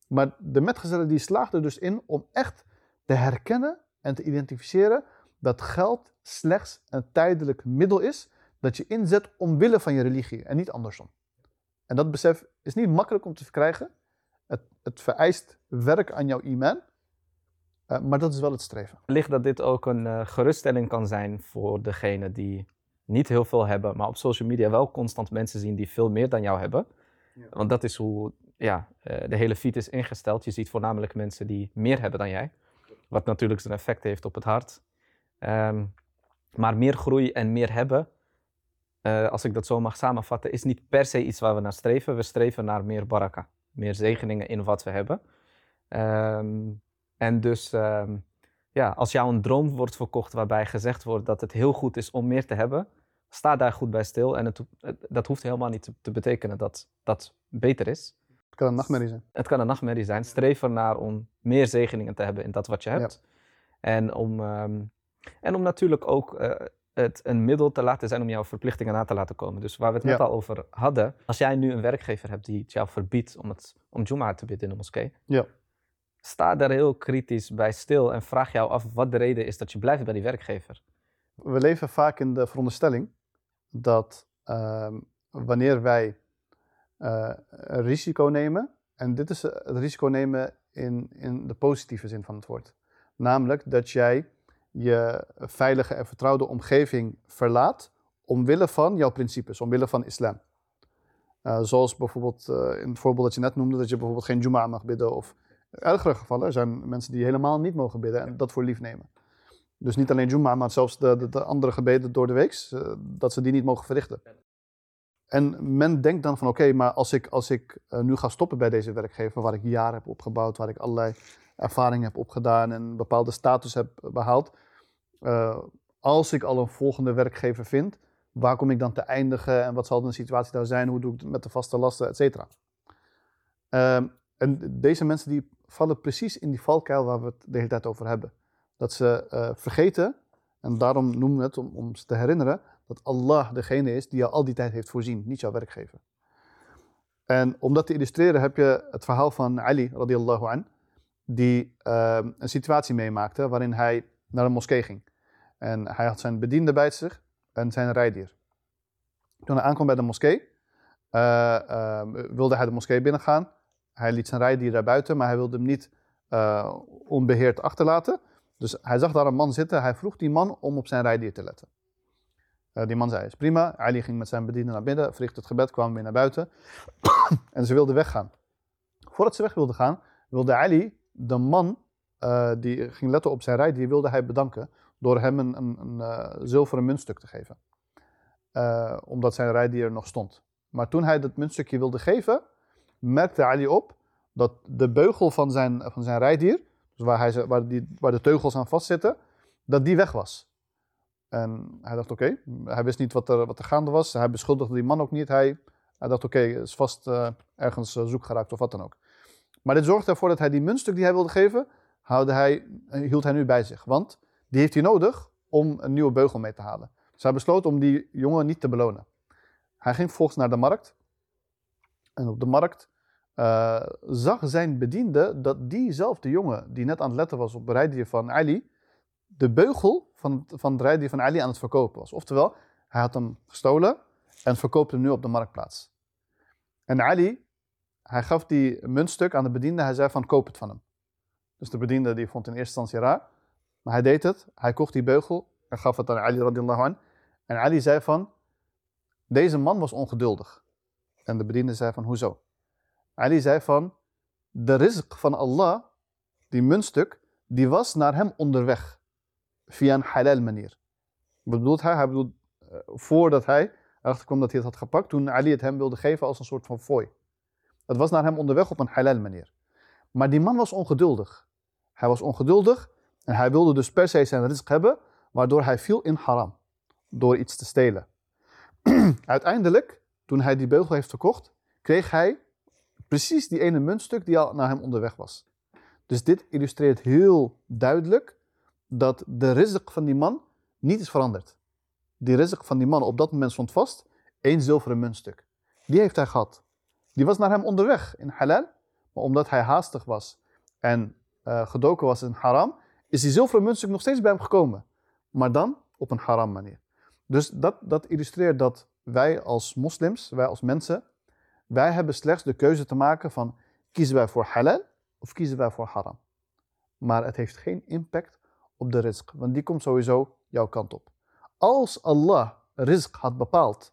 Maar de metgezellen die slaagden dus in om echt te herkennen en te identificeren dat geld slechts een tijdelijk middel is dat je inzet omwille van je religie en niet andersom. En dat besef is niet makkelijk om te verkrijgen. Het, het vereist werk aan jouw iman, uh, maar dat is wel het streven. Ligt dat dit ook een uh, geruststelling kan zijn voor degene die niet heel veel hebben, maar op social media wel constant mensen zien die veel meer dan jou hebben? Ja. Want dat is hoe ja, uh, de hele feed is ingesteld. Je ziet voornamelijk mensen die meer hebben dan jij. Wat natuurlijk zijn effect heeft op het hart. Um, maar meer groei en meer hebben, uh, als ik dat zo mag samenvatten, is niet per se iets waar we naar streven. We streven naar meer baraka, meer zegeningen in wat we hebben. Um, en dus, um, ja, als jou een droom wordt verkocht waarbij gezegd wordt dat het heel goed is om meer te hebben, sta daar goed bij stil. En het, dat hoeft helemaal niet te, te, betekenen dat dat beter is. Het kan een nachtmerrie zijn. Het kan een nachtmerrie zijn. Streef ernaar om meer zegeningen te hebben in dat wat je hebt. Ja. En om en om natuurlijk ook uh, het een middel te laten zijn om jouw verplichtingen na te laten komen. Dus waar we het net al over hadden. Als jij nu een werkgever hebt die het jou verbiedt om, het, om Juma te bidden in de moskee. Ja. Sta daar heel kritisch bij stil en vraag jou af wat de reden is dat je blijft bij die werkgever. We leven vaak in de veronderstelling dat uh, wanneer wij uh, een risico nemen, en dit is het risico nemen in, in de positieve zin van het woord. Namelijk dat jij je veilige en vertrouwde omgeving verlaat omwille van jouw principes, omwille van islam. Uh, zoals bijvoorbeeld uh, in het voorbeeld dat je net noemde, dat je bijvoorbeeld geen Juma mag bidden. Of ergere gevallen, er zijn mensen die helemaal niet mogen bidden en dat voor lief nemen. Dus niet alleen Juma, maar zelfs de, de, de andere gebeden door de week, uh, dat ze die niet mogen verrichten. En men denkt dan van oké, maar als ik, als ik nu ga stoppen bij deze werkgever, waar ik jaren heb opgebouwd, waar ik allerlei ervaring heb opgedaan en een bepaalde status heb behaald, uh, als ik al een volgende werkgever vind, waar kom ik dan te eindigen en wat zal de situatie daar zijn, hoe doe ik het met de vaste lasten, et cetera. Uh, en deze mensen die vallen precies in die valkuil waar we het de hele tijd over hebben. Dat ze uh, vergeten, en daarom noemen we het om, om ze te herinneren, dat Allah degene is die jou al die tijd heeft voorzien, niet jouw werkgever. En om dat te illustreren heb je het verhaal van Ali radiallahu an, die uh, een situatie meemaakte waarin hij naar een moskee ging. En hij had zijn bediende bij zich en zijn rijdier. Toen hij aankwam bij de moskee, uh, uh, wilde hij de moskee binnengaan. Hij liet zijn rijdier daar buiten, maar hij wilde hem niet uh, onbeheerd achterlaten. Dus hij zag daar een man zitten. Hij vroeg die man om op zijn rijdier te letten. die man zei, is prima. Ali ging met zijn bediende naar binnen, verrichtte het gebed, kwam weer naar buiten. [COUGHS] en ze wilden weggaan. Voordat ze weg wilden gaan, wilde Ali de man die ging letten op zijn rijdier, wilde hij bedanken door hem een, een, een uh, zilveren muntstuk te geven. Uh, omdat zijn rijdier nog stond. Maar toen hij dat muntstukje wilde geven, merkte Ali op dat de beugel van zijn, van zijn rijdier, dus waar, hij, waar, die, waar de teugels aan vastzitten, dat die weg was. En hij dacht, oké, hij wist niet wat er, wat er gaande was. Hij beschuldigde die man ook niet. Hij, hij dacht, oké, okay, is vast uh, ergens zoek geraakt of wat dan ook. Maar dit zorgde ervoor dat hij die muntstuk die hij wilde geven, hij, hield hij nu bij zich. Want die heeft hij nodig om een nieuwe beugel mee te halen. Dus hij besloot om die jongen niet te belonen. Hij ging vervolgens naar de markt. En op de markt uh, zag zijn bediende dat diezelfde jongen, die net aan het letten was op het rijdier van Ali, de beugel van, van het rijdier van Ali aan het verkopen was. Oftewel, hij had hem gestolen en verkoopt hem nu op de marktplaats. En Ali hij gaf die muntstuk aan de bediende. Hij zei van koop het van hem. Dus de bediende die vond in eerste instantie raar. Maar hij deed het. Hij kocht die beugel en gaf het aan Ali radiallahu an. En Ali zei van, deze man was ongeduldig. En de bediende zei van, hoezo? Ali zei van, de rizq van Allah, die muntstuk, die was naar hem onderweg. Via een halal manier. Wat bedoelt hij? Hij bedoelt, uh, voordat hij erachter kwam dat hij het had gepakt, toen Ali het hem wilde geven als een soort van fooi. Het was naar hem onderweg op een halal manier. Maar die man was ongeduldig. Hij was ongeduldig en hij wilde dus per se zijn risk hebben, waardoor hij viel in haram. Door iets te stelen. [CLEARS THROAT] Uiteindelijk, toen hij die beugel heeft verkocht, kreeg hij precies die ene muntstuk die al naar hem onderweg was. Dus dit illustreert heel duidelijk dat de rizq van die man niet is veranderd. Die rizq van die man op dat moment stond vast, één zilveren muntstuk. Die heeft hij gehad. Die was naar hem onderweg in halal, maar omdat hij haastig was en uh, gedoken was in haram, is die zilveren muntstuk nog steeds bij hem gekomen. Maar dan op een haram manier. Dus dat, dat illustreert dat wij als moslims, wij als mensen, wij hebben slechts de keuze te maken van kiezen wij voor halal of kiezen wij voor haram. Maar het heeft geen impact op de rizq, want die komt sowieso jouw kant op. Als Allah rizq had bepaald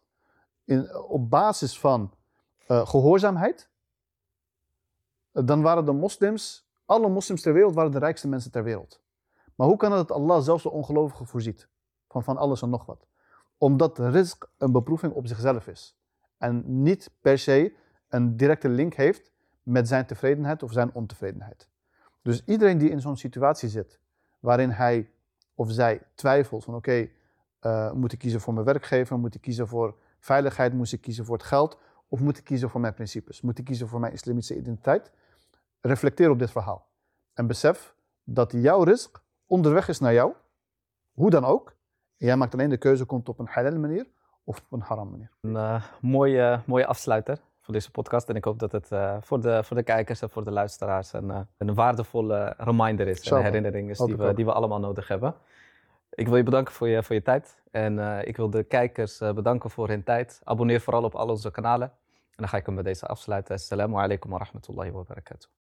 in, op basis van uh, gehoorzaamheid, dan waren de moslims, alle moslims ter wereld, waren de rijkste mensen ter wereld. Maar hoe kan het dat Allah zelfs de ongelovigen voorziet? Van, van alles en nog wat. Omdat rizq een beproeving op zichzelf is. En niet per se een directe link heeft met zijn tevredenheid of zijn ontevredenheid. Dus iedereen die in zo'n situatie zit, waarin hij of zij twijfelt van oké, okay, uh, moet ik kiezen voor mijn werkgever, moet ik kiezen voor veiligheid, moet ik kiezen voor het geld, of moet ik kiezen voor mijn principes, moet ik kiezen voor mijn islamitische identiteit? Reflecteer op dit verhaal en besef dat jouw risk onderweg is naar jou, hoe dan ook. Jij maakt alleen de keuze, komt op een halal manier of op een haram manier. Een uh, mooie, mooie afsluiter van deze podcast. En ik hoop dat het uh, voor, de, voor de kijkers en voor de luisteraars een, uh, een waardevolle reminder is. Een herinnering is die we, die we allemaal nodig hebben. Ik wil je bedanken voor je, voor je tijd. En ik wil de kijkers bedanken voor hun tijd. Abonneer vooral op al onze kanalen. En dan ga ik hem bij deze afsluiten. Assalamu alaikum wa rahmatullahi wa barakatuh.